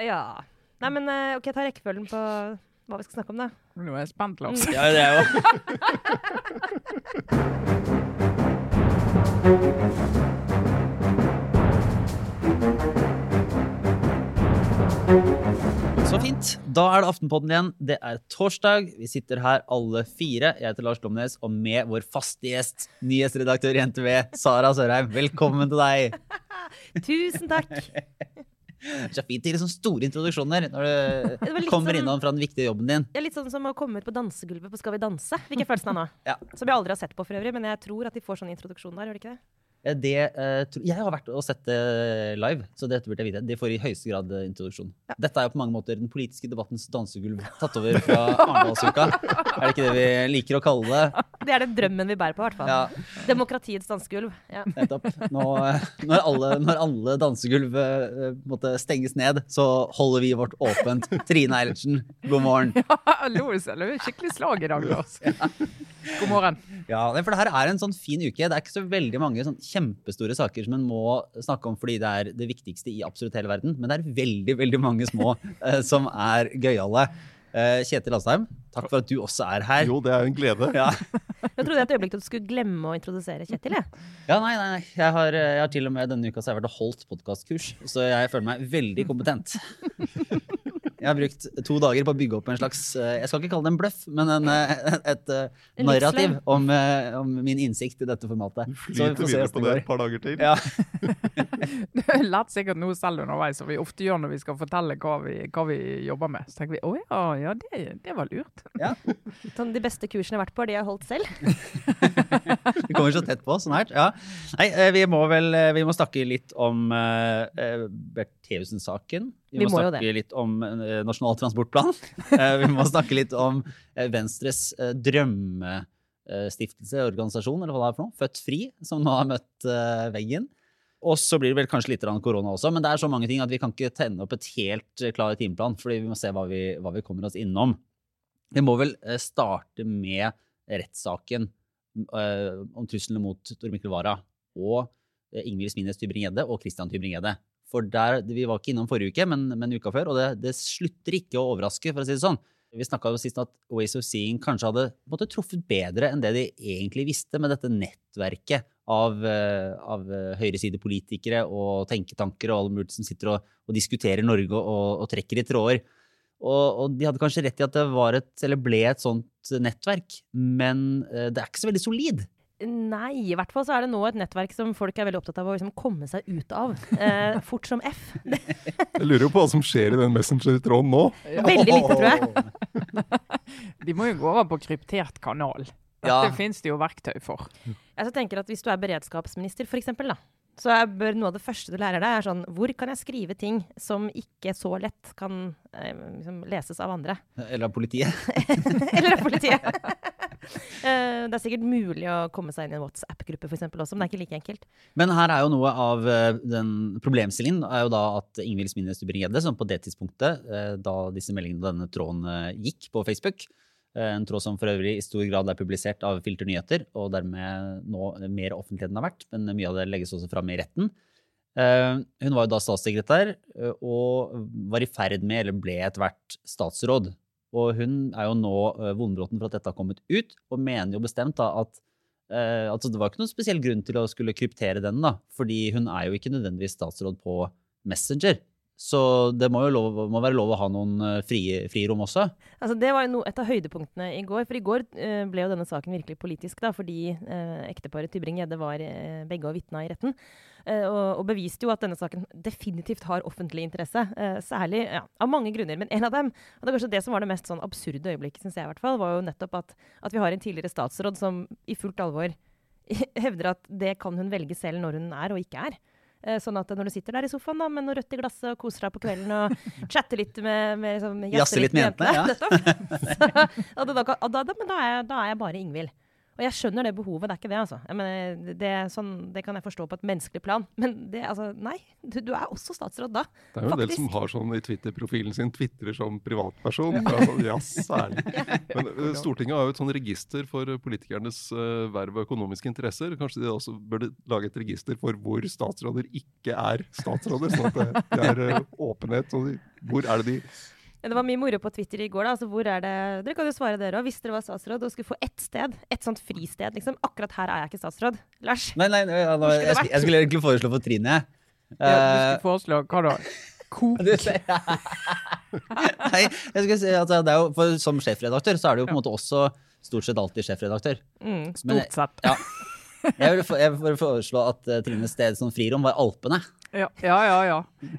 Ja. Nei, men eh, OK, ta rekkefølgen på hva vi skal snakke om, da. Nå er jeg spent, Lars. Mm. Ja, det er jo Så fint. Da er det Aftenpodden igjen. Det er torsdag. Vi sitter her alle fire. Jeg heter Lars Glomnes, og med vår faste gjest, nyhetsredaktør i NTV, Sara Sørheim. Velkommen til deg. Tusen takk. Så fint gi sånne store introduksjoner når du kommer sånn- innom fra den viktige jobben din. Det er litt sånn som å komme ut på dansegulvet på Skal vi danse. Fikk jeg følelsen av nå. Ja. Som jeg aldri har sett på for øvrig, men jeg tror at de får sånn introduksjon der, gjør de ikke det? Eh, Det, eh, jeg har vært og sett det live, så dette burde jeg vite. Det får i høyeste grad eh, introduksjon. Ja. Dette er jo på mange måter den politiske debattens dansegulv tatt over fra Arendalsuka. er det ikke det vi liker å kalle det? Det er den drømmen vi bærer på, i hvert fall. Ja, Demokratiets dansegulv. Ja. nettopp. Nå, når, alle, når alle dansegulv måtte stenges ned, så holder vi vårt åpent. Trine Eilertsen, god morgen. Hallo, det er skikkelig slag i dag, Lars. God morgen. Ja, for det her er en sånn fin uke. Det er ikke så veldig mange sånn kjempestore saker som en må snakke om fordi det er det viktigste i absolutt hele verden. Men det er veldig veldig mange små eh, som er gøyale. Eh, Kjetil Asheim, takk for at du også er her. Jo, det er en glede. Ja. Jeg trodde et øyeblikk at du skulle glemme å introdusere Kjetil. Jeg. ja, nei, nei, nei. Jeg har, eh, jeg har til og med denne uka så har jeg vært og holdt podkastkurs, så jeg føler meg veldig kompetent. Jeg har brukt to dager på å bygge opp en slags eh, Jeg skal ikke kalle det en bløff, men en, et, et, eh, En narrativ om, eh, om min innsikt i dette formatet. Du flyter videre på det et par dager til. Ja. Du har lært sikkert noe selv underveis, som vi ofte gjør når vi skal fortelle hva vi, hva vi jobber med. Så tenker vi å ja, ja det, det var lurt. Sånn, de beste kursene jeg har vært på, er de jeg har holdt selv. Vi kommer så tett på så nært. Ja. Nei, eh, vi må vel eh, vi må snakke litt om uh, Bertheussen-saken. Vi, Vi må, må snakke litt om eh, Nasjonal transportplan. Eh, vi må snakke litt om eh, Venstres drømmestiftelse, organisasjon, eller hva det er for noe. Født Fri, som nå har møtt veggen. Og så blir det vel kanskje litt korona også, men det er så mange ting at vi kan ikke tenne opp et helt klar timeplan, fordi vi må se hva vi, hva vi kommer oss innom. Vi må vel starte med rettssaken om truslene mot Tor Mikkel Wara og Ingvild Smines Tybring-Gjedde og Christian Tybring-Gjedde. For der, Vi var ikke innom forrige uke, men, men uka før, og det, det slutter ikke å overraske. for å si det sånn. Vi snakka sist at Ways of Seeing kanskje hadde måtte, truffet bedre enn det de egentlig visste med dette nettverket av, eh, av eh, høyresidepolitikere og tenketanker og alle mulige som sitter og, og diskuterer Norge og, og trekker i tråder. Og, og de hadde kanskje rett i at det et, ble et sånt nettverk, men eh, det er ikke så veldig solid. Nei, i hvert fall så er det nå et nettverk som folk er veldig opptatt av å liksom komme seg ut av. Eh, fort som F. Jeg lurer jo på hva som skjer i den Messenger-tråden nå. Veldig lite, tror jeg. De må jo gå over på kryptert kanal. Dette Ja. finnes det jo verktøy for. Jeg så tenker at Hvis du er beredskapsminister, for eksempel, da, så er, bør noe av det første du lærer deg, er sånn Hvor kan jeg skrive ting som ikke så lett kan eh, liksom leses av andre? Eller av politiet. Eller av politiet. Eh, det er sikkert mulig å komme seg inn i en WhatsApp-gruppe for eksempel også, men det er ikke like enkelt. Men her er jo noe av eh, den problemstillingen er jo da at Ingvild Smines Tybring-Gjedde, som på det tidspunktet, eh, da disse meldingene og denne tråden gikk på Facebook, en tråd som for øvrig i stor grad er publisert av Filter Nyheter, og dermed nå mer offentlig enn den har vært, men mye av det legges også fram i retten. Hun var jo da statssekretær og var i ferd med, eller ble etter hvert statsråd. Og hun er jo nå uh, vondbråten for at dette har kommet ut, og mener jo bestemt da at uh, altså det var ikke noen spesiell grunn til å skulle kryptere den, da, fordi hun er jo ikke nødvendigvis statsråd på Messenger. Så det må jo lov, må være lov å ha noen eh, frie, frirom også. Altså, det var jo no, et av høydepunktene i går. For i går eh, ble jo denne saken virkelig politisk, da, fordi eh, ekteparet Tybring-Gjedde var eh, begge og vitna i retten. Eh, og, og beviste jo at denne saken definitivt har offentlig interesse. Eh, særlig ja, av mange grunner. Men en av dem, og det er kanskje det som var det mest sånn absurde øyeblikket, syns jeg i hvert fall, var jo nettopp at, at vi har en tidligere statsråd som i fullt alvor hevder at det kan hun velge selv når hun er og ikke er. Eh, Sånn at når du sitter der i sofaen da, med noe rødt i glasset og koser deg på kvelden og chatter litt med, med liksom, Jazzer litt med jentene, ja. nettopp. Så, da, da, da, men da er, da er jeg bare Ingvild. Og jeg skjønner det behovet, det er ikke det, altså. Mener, det, sånn, det kan jeg forstå på et menneskelig plan. Men det, altså, nei. Du, du er også statsråd da. Det er jo en del som har sånn i Twitter-profilen sin, tvitrer som privatperson. Ja. sånn, ja, særlig. Men eh, Stortinget har jo et sånn register for politikernes uh, verv og økonomiske interesser. Kanskje de også burde lage et register for hvor statsråder ikke er statsråder, sånn at det, det er uh, åpenhet. Og Hvor er det de Det var mye moro på Twitter i går. da, altså hvor er det, Dere kan jo svare dere òg. Hvis dere var statsråd og skulle få ett sted, et sånt fristed, liksom. Akkurat her er jeg ikke statsråd. Lars? Nei, nei, nei nei det jeg, skulle, jeg skulle egentlig foreslå for Trine. jeg. Ja, du skulle foreslå hva da? Kok. Nei, jeg skal si at det er jo, for Som sjefredaktør så er du jo på en måte også stort sett alltid sjefredaktør. Mm. Stort sett. Ja. Jeg vil, for- jeg vil foreslå at uh, Trines sted som frirom var Alpene. Ja, ja, ja. ja.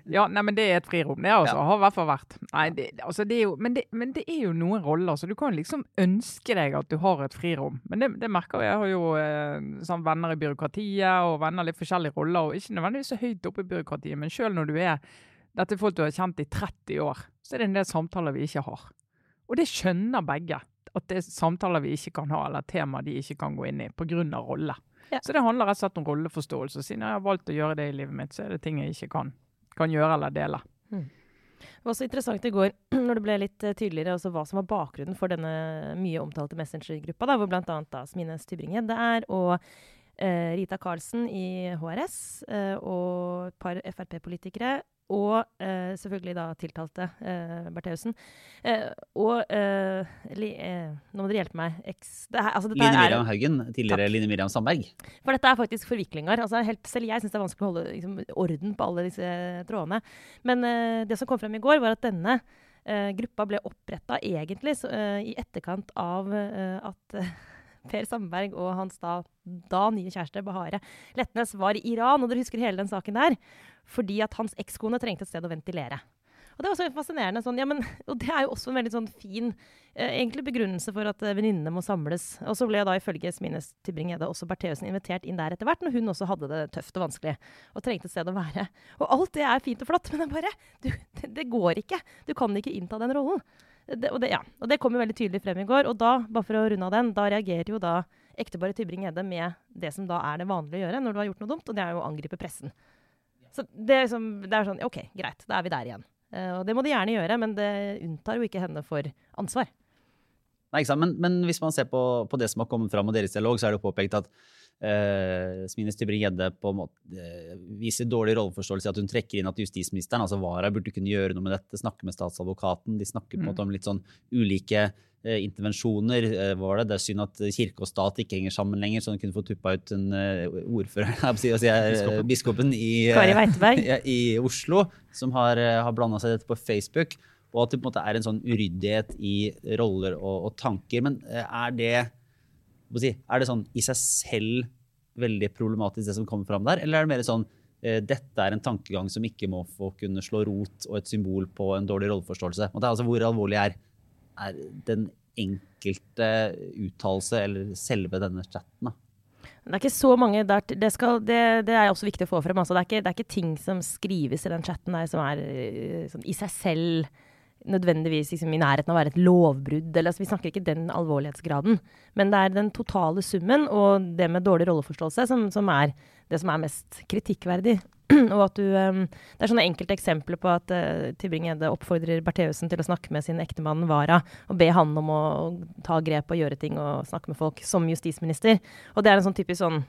ja nei, men det er et frirom, det altså. Ja. Har i hvert fall vært. Nei, det, altså, det jo, men, det, men det er jo noen roller, så du kan liksom ønske deg at du har et frirom. Men det, det merker jeg. Jeg har jo eh, sånn venner i byråkratiet og venner i litt forskjellige roller, og ikke nødvendigvis så høyt oppe i byråkratiet, men selv når du er dette er folk du har kjent i 30 år, så er det en del samtaler vi ikke har. Og det skjønner begge. At det er samtaler vi ikke kan ha, eller temaer de ikke kan gå inn i pga. rolle. Ja. Så det handler rett og slett om rolleforståelse. Siden jeg har valgt å gjøre det i livet mitt, så er det ting jeg ikke kan, kan gjøre eller dele. Det var også interessant i går når det ble litt eh, tydeligere også hva som var bakgrunnen for denne mye omtalte Messenger-gruppa, hvor bl.a. Smine Tybring-Gjedde er, og eh, Rita Karlsen i HRS, eh, og et par Frp-politikere, og eh, selvfølgelig da tiltalte eh, Bertheussen. Eh, og eh, li, eh, Nå må dere hjelpe meg. Eks, det her, altså, Line Miriam Haugen, tidligere Line Miriam Sandberg. for dette er faktisk forviklinger. Altså, helt, selv jeg syns det er vanskelig å holde liksom, orden på alle disse trådene. Men eh, det som kom frem i går, var at denne eh, gruppa ble oppretta egentlig så, eh, i etterkant av eh, at eh, Per Sandberg og hans da, da nye kjæreste Bahare Letnes var i Iran, og dere husker hele den saken der, fordi at hans ekskone trengte et sted å ventilere. Og det var så fascinerende. Sånn, ja, men, og det er jo også en veldig sånn fin eh, begrunnelse for at eh, venninnene må samles. Og så ble da ifølge Smines Tybring-Gjedde også Bertheussen invitert inn der etter hvert, når hun også hadde det tøft og vanskelig og trengte et sted å være. Og alt det er fint og flott, men det er bare du, det, det går ikke. Du kan ikke innta den rollen. Det, og, det, ja, og det kom jo veldig tydelig frem i går. Og da, bare for å runde av den, da reagerer jo da ekteparet Tybring-Gjedde med det som da er det vanlige å gjøre når du har gjort noe dumt, og det er jo å angripe pressen. Så det er, liksom, det er sånn OK, greit, da er vi der igjen. Uh, og det må de gjerne gjøre, men det unntar jo ikke henne for ansvar. Nei, ikke sant? Men, men hvis man ser på, på det som har kommet fram av deres dialog, så er det jo påpekt at eh, Smines Tybring-Gjedde eh, viser dårlig rolleforståelse i at hun trekker inn at justisministeren, altså Vara, burde kunne gjøre noe med dette, snakke med statsadvokaten. De snakker på en Mm. måte om litt sånn ulike eh, intervensjoner. Eh, var det? det er synd at kirke og stat ikke henger sammen lenger, så hun kunne få tuppa ut en ordfører, jeg si, altså, Biskopen. biskopen i, Kari i Oslo, som har, har blanda seg i dette på Facebook. Og at det på en måte er en sånn uryddighet i roller og, og tanker. Men er det, hva skal jeg si, er det sånn i seg selv veldig problematisk, det som kommer fram der? Eller er det mer sånn eh, dette er en tankegang som ikke må få kunne slå rot og et symbol på en dårlig rolleforståelse? Og det er altså Hvor alvorlig er, er den enkelte uttalelse eller selve denne chatten? da? Det er ikke så mange der, det, skal, det, det er også viktig å få frem. Altså, det, er ikke, det er ikke ting som skrives i den chatten der som er eh, sånn, i seg selv nødvendigvis liksom, i nærheten av å være et lovbrudd. Eller, altså, vi snakker ikke den alvorlighetsgraden. Men det er den totale summen og det med dårlig rolleforståelse som, som er det som er mest kritikkverdig. og at du, um, det er sånne enkelte eksempler på at uh, Tybring-Gjedde oppfordrer Bertheussen til å snakke med sin ektemann Vara og be han om å ta grep og gjøre ting og snakke med folk som justisminister. Og det er en sånn typisk sånn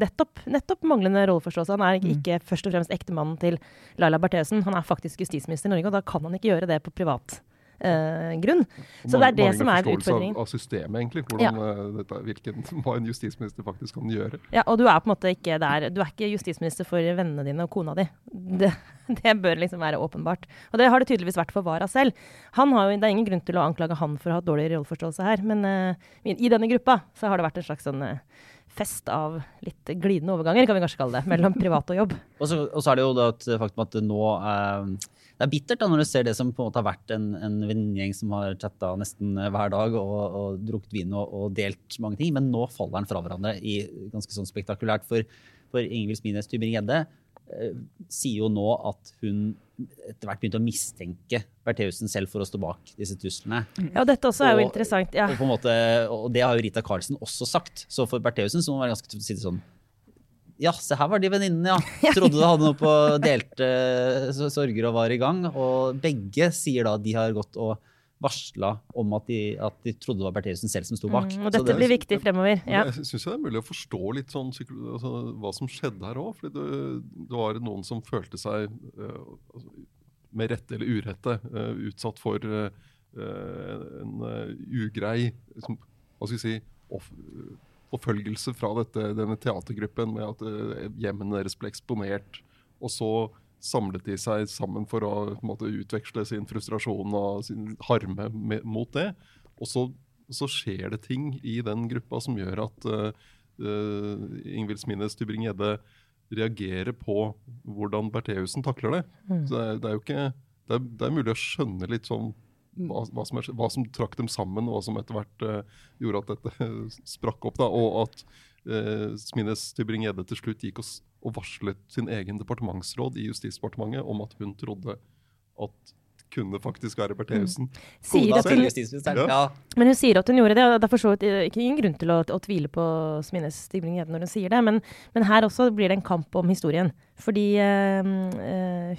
nettopp, nettopp manglende rolleforståelse. Han er ikke, ikke først og fremst ektemannen til Laila Bertheussen, han er faktisk justisminister i Norge, og da kan han ikke gjøre det på privat eh, grunn. Så det er det som er utfordringen. Av, av systemet, egentlig. Hvordan, ja. dette, hvilken, hva en justisminister faktisk kan gjøre. Ja, og du er på en måte ikke der. Du er ikke justisminister for vennene dine og kona di. Det, det bør liksom være åpenbart. Og det har det tydeligvis vært for Vara selv. Han har jo, det er ingen grunn til å anklage han for å ha dårlig rolleforståelse her, men uh, i denne gruppa så har det vært en slags sånn eh, fest av litt glidende overganger, kan vi kanskje kalle det, mellom privat og jobb. Og så, og så er det jo da et faktum at det nå eh, Det er bittert da når du ser det som på en måte har vært en, en venninnegjeng som har chatta nesten hver dag og, og drukket vin og, og delt mange ting, men nå faller den fra hverandre i ganske sånn spektakulært. For, for Ingvild Smines Tybring-Gjedde eh, sier jo nå at hun etter hvert begynte å mistenke Bertheussen selv for å stå bak disse truslene. Ja, dette også er jo Og- interessant. Ja. Og, måte, og det har jo Rita Karlsen også sagt. Så for Bertheussen så må det være ganske tøft å si det sånn Ja, se her var de venninnene, ja. Trodde du hadde noe på delte sorger og var i gang. Og begge sier da at de har gått og varsla om at de, at de trodde det var Bertheussen selv som sto bak. Mm, og dette det- blir viktig fremover. Ja. Jeg syns det er mulig å forstå litt sånn altså, hva som skjedde her òg. For det, det var noen som følte seg altså, med rette eller urette uh, utsatt for uh, en ugrei liksom, hva skal vi si, off forfølgelse fra dette, denne teatergruppen med at uh, hjemmene deres ble eksponert. Og så samlet de seg sammen for å måte, utveksle sin frustrasjon og sin harme med, mot det. Og så, så, skjer det ting i den gruppa som gjør at uh, uh, Ingvild Smines Tybring-Gjedde reagerer på hvordan Bertheussen takler det. Mm. Så det det er jo ikke det er, det er, mulig å skjønne litt sånn hva, hva, som er, hva, som trakk dem sammen, og hva som etter hvert uh, gjorde at dette sprakk opp. Da, og at uh, Smines Tybring-Gjedde til slutt gikk og, og, varslet sin egen departementsråd i Justisdepartementet om at hun trodde at kunne faktisk være Bertheussen. Mm. Ja. Men hun sier at hun gjorde det, og det er for så vidt ikke ingen grunn til å, å tvile på Smines Tybring-Gjedde når hun sier det, men, men, her også blir det en kamp om historien. Fordi øh,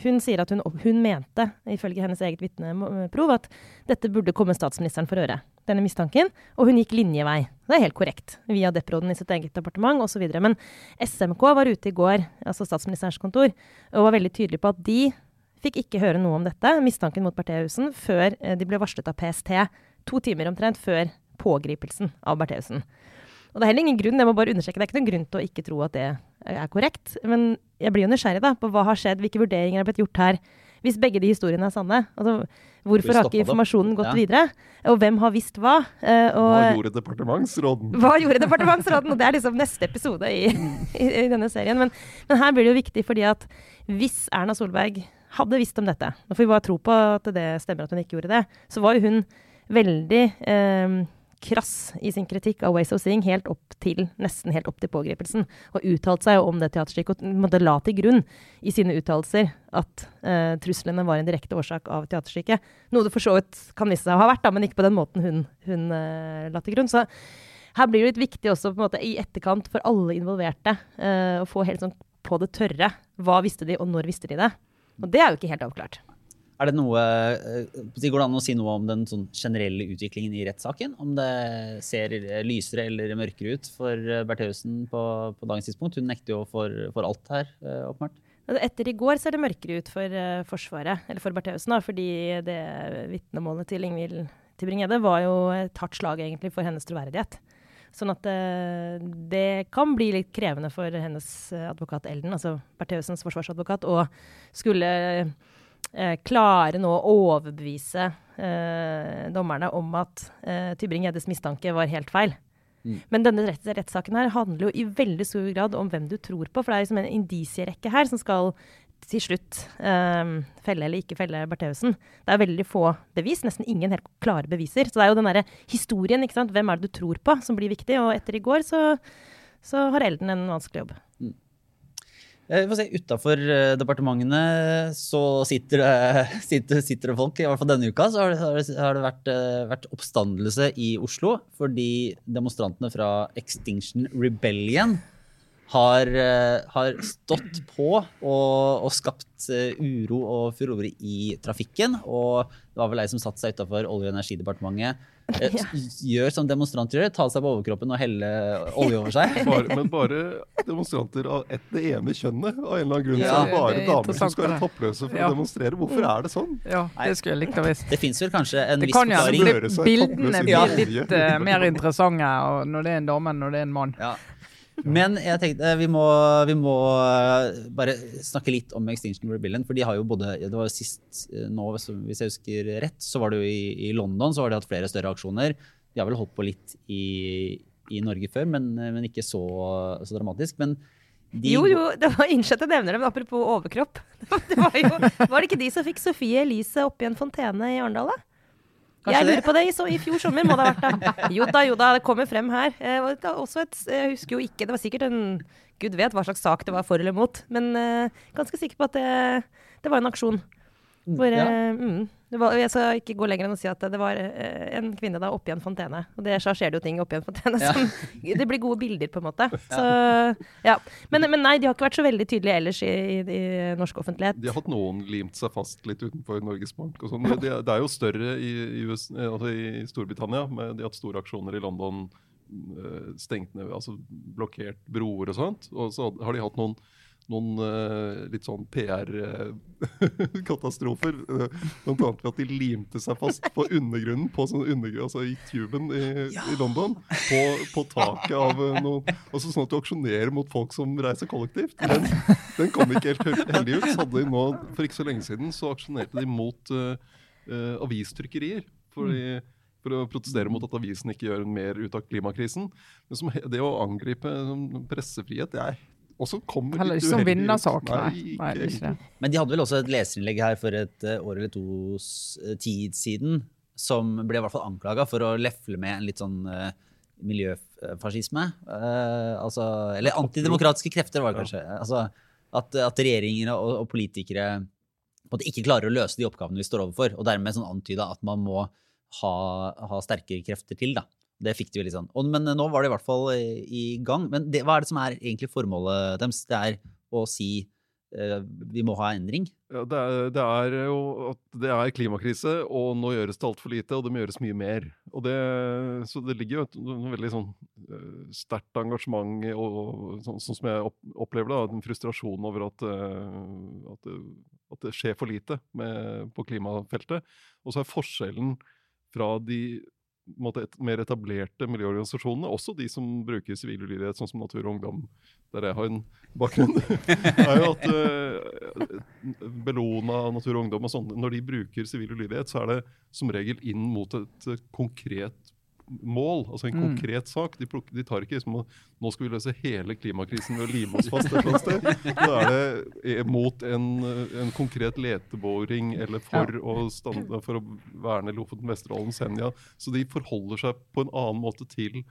hun sier at hun, hun, mente, ifølge hennes eget vitneprov, at dette burde komme statsministeren for øre. Denne mistanken. Og hun gikk linjevei. Det er helt korrekt. Via deproden i sitt eget departement osv. Men SMK var ute i går, altså statsministerens kontor, og var veldig tydelig på at de fikk ikke høre noe om dette, mistanken mot Bertheussen, før eh, de ble varslet av PST. To timer omtrent før pågripelsen av Bertheussen. Og det er heller ingen grunn, jeg må bare understreke, det er ikke noen grunn til å ikke tro at det er korrekt. Men jeg blir jo nysgjerrig da, på hva har skjedd, hvilke vurderinger har blitt gjort her. Hvis begge de historiene er sanne. Altså, hvorfor har ikke informasjonen gått ja. videre? Og hvem har visst hva? Uh, og, hva gjorde departementsråden? Hva gjorde departementsråden? Og det er liksom neste episode i, i, i denne serien. Men, men, her blir det jo viktig fordi at hvis Erna Solberg hadde visst om dette, nå får vi bare tro på at det stemmer at hun ikke gjorde det, så var jo hun veldig eh, krass i sin kritikk av Ways of Seeing helt opp til, nesten helt opp til pågripelsen. Og uttalte seg om det teaterstykket og måtte la til grunn i sine uttalelser at eh, truslene var en direkte årsak av teaterstykket. Noe det for så vidt kan vise seg å ha vært, da, men ikke på den måten hun, hun eh, la til grunn. Så her blir det litt viktig også på en måte i etterkant for alle involverte eh, å få helt sånn på det tørre. Hva visste de, og når visste de det? Og det er jo ikke helt avklart. Er det noe, eh, Går det an å si noe om den sånn generelle utviklingen i rettssaken? Om det ser lysere eller mørkere ut for eh, Bertheussen på, på, dagens tidspunkt? Hun nekter jo for, for alt her, eh, åpenbart. Altså, etter i går ser det mørkere ut for uh, Forsvaret, eller for Bertheussen, fordi det vitnemålet til Ingvild Tybring-Gjedde var jo et hardt slag egentlig for hennes troverdighet. Sånn at uh, det kan bli litt krevende for hennes advokat Elden, altså Bertheussens forsvarsadvokat, å skulle uh, klare nå å overbevise dommerne om at Tybring-Gjeddes mistanke var helt feil. Mm. Men denne rettssaken her handler jo i veldig stor grad om hvem du tror på. For det er liksom en indisierekke her som skal til slutt um, felle eller ikke felle Bertheussen. Det er veldig få bevis, nesten ingen helt klare beviser. Så det er jo den derre historien, ikke sant. Hvem er det du tror på, som blir viktig. Og etter i går så, så har Elden en vanskelig jobb. Mm. Eh, Utafor eh, departementene så sitter det, sitter, sitter det, folk. I hvert fall denne uka så har det, har det vært, eh, vært, oppstandelse i Oslo fordi demonstrantene fra Extinction Rebellion har, har stått på og, og, skapt uro og furore i trafikken. Og det var vel ei som satte seg utafor Olje- og energidepartementet Ja. gjør som demonstranter gjør, ta seg på overkroppen og helle olje over seg. Bare, men bare demonstranter av ett det ene kjønnet, av en eller annen grunn. Ja, så er det bare damer som skal være toppløse for ja. å demonstrere. Hvorfor er det sånn? Ja, Det skulle jeg likt å visst. Det fins vel kanskje en viss forklaring. Det kan jo bildene blir litt uh, mer interessante når det er en dame enn når det er en mann. Men jeg tenkte vi må, vi må, eh, bare snakke litt om Extinction Rebellion. For de har jo både det var jo Sist eh, nå, hvis jeg husker rett, så var det jo i, i London så har de hatt flere større aksjoner. De har vel holdt på litt i, i Norge før, men, men ikke så, så, dramatisk. Men de jo, jo, det var innsett jeg nevner men apropos overkropp. Det var, jo, var det ikke de som fikk Sofie Elise oppi en fontene i Arendal, da? Kanskje jeg lurer på det. I, så, I fjor sommer må det ha vært det. Jo da, jo da, det kommer frem her. Eh, et, jeg husker jo ikke Det var sikkert en Gud vet hva slags sak det var for eller mot, men eh, ganske sikker på at det, det var en aksjon. Hvor, ja. Eh, mm, var, jeg skal ikke gå lenger enn å si at det var eh, en kvinne da oppi en fontene. Og det, så skjer det jo ting oppi en fontene. Ja. Som, det blir gode bilder, på en måte. Så, ja. men, men, nei, de har ikke vært så veldig tydelige ellers i, i, i, norsk offentlighet. De har hatt noen limt seg fast litt utenfor Norges Bank og sånn. Det, det, er jo større i, US, eh, altså i Storbritannia. Med, de har hatt store aksjoner i London. Stengt ned, altså blokkert broer og sånt. Og så har de hatt noen noen uh, litt sånn PR-katastrofer. Uh, blant annet ved at de limte seg fast på undergrunnen, på sånn undergrunn, altså i tuben i, i London, på, på taket av uh, noen altså Sånn at du aksjonerer mot folk som reiser kollektivt. Den, den kom ikke helt heldig ut. Så hadde de nå, For ikke så lenge siden så aksjonerte de mot uh, avistrykkerier. Fordi, for å protestere mot at avisen ikke gjør mer ut av klimakrisen. Men som, det å angripe pressefrihet, det er også kommer Heller ikke som vinnersak, nei. Nei, ikke det ikke det. Men de hadde vel også et leserinnlegg her for et eh, år eller tos eh, tid siden som ble i hvert fall anklaga for å lefle med en litt sånn uh, miljøfascisme. Uh, altså, eller antidemokratiske krefter, var det kanskje. Altså, at, at regjeringer og, og politikere ikke klarer å løse de oppgavene vi står overfor, og dermed sånn antyda at man må ha, ha sterkere krefter til. da. Det fikk de litt sånn. Og, men nå var det i hvert fall i, i gang. Men det, hva er det som er egentlig formålet deres? Det er å si eh, vi må ha endring. Ja, det, er, det er jo at det er klimakrise, og nå gjøres det altfor lite, og det må gjøres mye mer. Det, så det ligger jo et veldig sånn eh, sterkt engasjement og, og sånn, sånn som jeg opplever det, en frustrasjon over at, eh, at, at det skjer for lite med, på klimafeltet. Og så er forskjellen fra de måte, et, mer etablerte miljøorganisasjonene, også de som bruker sivil ulydighet, sånn som Natur og Ungdom, der jeg har en bakgrunn, er jo at uh, Bellona, Natur og Ungdom og sånn, når de bruker sivil ulydighet, så er det som regel inn mot et konkret mål, altså en Mm. konkret sak. De, plukker, de tar ikke liksom Nå skal vi løse hele klimakrisen ved å lime oss fast et eller annet sted. Da er det eh, mot en, en konkret leteboring eller for, å stande, for å verne Lofoten, Vesterålen, Senja. Så de forholder seg på en annen måte til,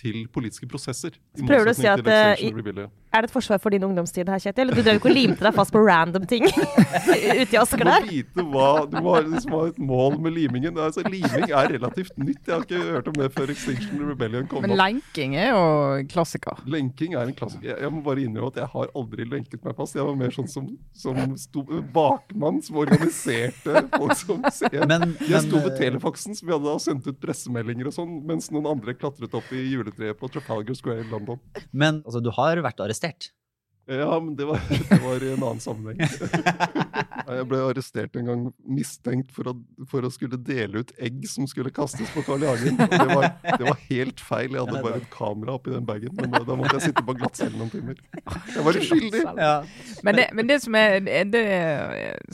til politiske prosesser. Så prøver du å si at, eh, i-. Er det et forsvar for din ungdomstid her, Kjetil? Du drev ikke og limte deg fast på random ting ute i der? Du må vite hva ha liksom et mål med limingen. Altså, liming er relativt nytt. Jeg har ikke hørt om det før Extinction Rebellion kom Men opp. lenking er jo klassiker. Lenking er en klassiker. Jeg, jeg må bare innrømme at jeg har aldri lenket meg fast. Jeg var mer sånn som, som sto, bakmann som organiserte folk som ser. Men, Jeg sto ved telefaksen, som vi hadde da sendt ut pressemeldinger og sånn, mens noen andre klatret opp i juletreet på Trafalgar Square i London. men altså, du har vært arrestert. investert. Ja, men det var, det var i en annen sammenheng. Jeg ble arrestert en gang mistenkt for å, for å skulle dele ut egg som skulle kastes på Carl I. Hagen. Og det var, det var helt feil. Jeg hadde bare et kamera oppi den bagen. Men da, da måtte jeg sitte på glattcelle noen timer. Jeg var uskyldig. Men det, men det, som er, det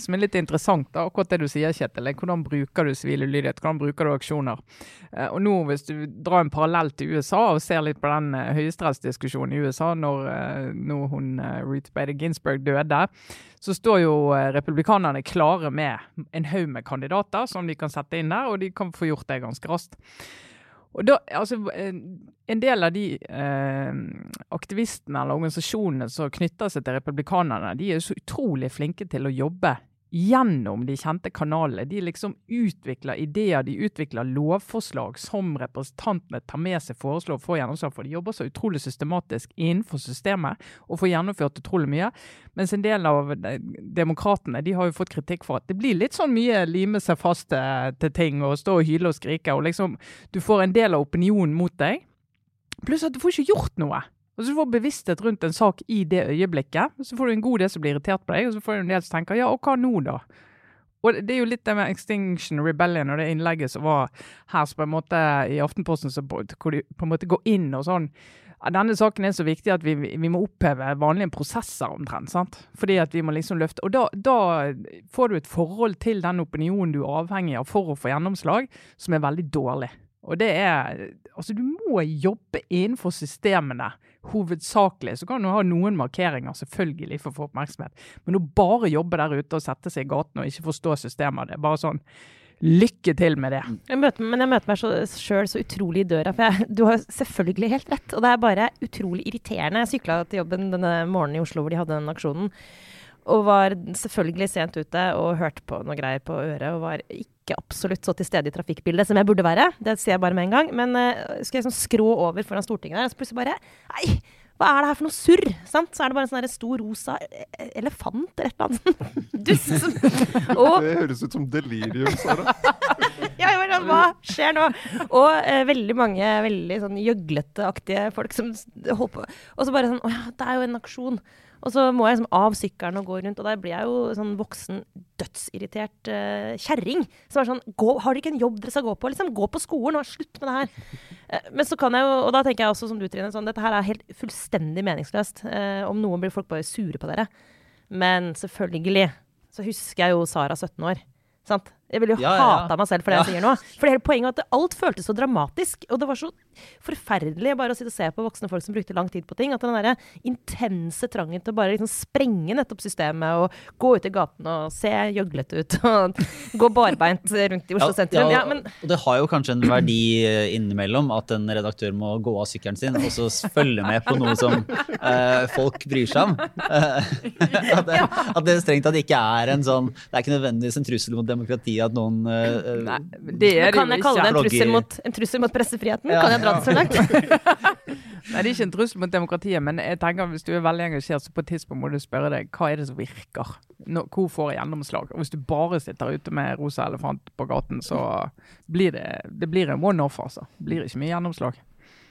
som er litt interessant, da, akkurat det du sier, Kjetil, er hvordan bruker du sivil ulydighet? Hvordan bruker du aksjoner? Eh, og nå, Hvis du drar en parallell til USA og ser litt på den uh, høyesterettsdiskusjonen i USA når, eh, når hun Ruth Bader Ginsburg døde, så står jo eh, republikanerne klare med en haug med kandidater som de kan sette inn der, og de kan få gjort det ganske raskt. Og da, altså, eh, En del av de eh, aktivistene eller organisasjonene som knytter seg til republikanerne, de er så utrolig flinke til å jobbe gjennom de kjente kanalene. De liksom utvikler ideer, de utvikler lovforslag som representantene tar med seg foreslår å få gjennomslag for. De jobber så utrolig systematisk innenfor systemet og får gjennomført utrolig mye. Mens en del av de- demokratene de har jo fått kritikk for at det blir litt sånn mye lime seg fast eh, til ting og stå og hyle og skrike. og liksom Du får en del av opinionen mot deg. Pluss at du får ikke gjort noe. Og så får Du bevissthet rundt en sak i det øyeblikket. Så får du en god del som blir irritert på deg, og så får du en del som tenker ja, og hva nå, da? Og det- er jo litt det med Extinction Rebellion og det innlegget som var her så på en måte i Aftenposten, så hvor de på en måte går inn og sånn Denne saken er så viktig at vi, vi må oppheve vanlige prosesser omtrent. sant? Fordi at vi må liksom løfte Og da, da får du et forhold til den opinionen du er avhengig av for å få gjennomslag, som er veldig dårlig. Og det er Altså, du må jobbe innenfor systemene hovedsakelig. Så kan du ha noen markeringer, selvfølgelig, for å få oppmerksomhet. Men å bare jobbe der ute og sette seg i gaten og ikke forstå systemet, det er bare sånn Lykke til med det. Jeg møter, men jeg møter meg sjøl så utrolig i døra. For jeg, du har selvfølgelig helt rett. Og det er bare utrolig irriterende. Jeg sykla til jobben denne morgenen i Oslo hvor de hadde den aksjonen. Og var selvfølgelig sent ute og hørte på noe greier på øret. Og var ikke absolutt så til stede i trafikkbildet som jeg burde være. Det sier jeg bare med en gang. Men uh, skal jeg sånn skrå over foran Stortinget der, og så plutselig bare Nei! Hva er det her for noe surr? Sant? Så er det bare en sånn stor rosa elefant eller et eller annet sånt. Og Det høres ut som delirium, Sara. ja, jeg bare, hva skjer nå? Og eh, veldig mange veldig sånn gjøglete-aktige folk som holder på. Og så bare sånn Å ja, det er jo en aksjon. Og så må jeg liksom av sykkelen og gå rundt, og der blir jeg jo sånn voksen, dødsirritert uh, kjerring. Som er sånn gå, Har dere ikke en jobb dere skal gå på? Liksom, gå på skolen, og slutt med det her. Uh, men så kan jeg jo, og da tenker jeg også som du, Trine, sånn, dette her er helt fullstendig meningsløst. Uh, om noen blir folk bare sure på dere. Men selvfølgelig så husker jeg jo Sara 17 år. Sant? Jeg ville jo Ja, ja, ja. hata meg selv for det Ja. jeg sier nå. For det hele poenget er at alt føltes så dramatisk. Og det var så forferdelig bare å sitte og se på voksne folk som brukte lang tid på ting. At den derre intense trangen til å bare liksom sprenge nettopp systemet og gå ut i gaten og se gjøglete ut og gå barbeint rundt i Oslo sentrum. Ja, men og det har jo kanskje en verdi eh, innimellom at en redaktør må gå av sykkelen sin og så følge med på noe som eh, folk bryr seg om. At, det, at det strengt tatt ikke er en sånn Det er ikke nødvendigvis en trussel mot demokratiet at noen eh, eh, Nei, det er det kan jeg kalle det en trussel mot, en trussel mot pressefriheten? Ja. Kan jeg dra det så langt? Nei, det er ikke en trussel mot demokratiet, men jeg tenker hvis du er veldig engasjert, så på et tidspunkt må du spørre deg hva er det som virker? Nå, hvor får jeg gjennomslag? Og hvis du bare sitter ute med rosa elefant på gaten, så blir det, det blir en one-off, altså. Det blir ikke mye gjennomslag.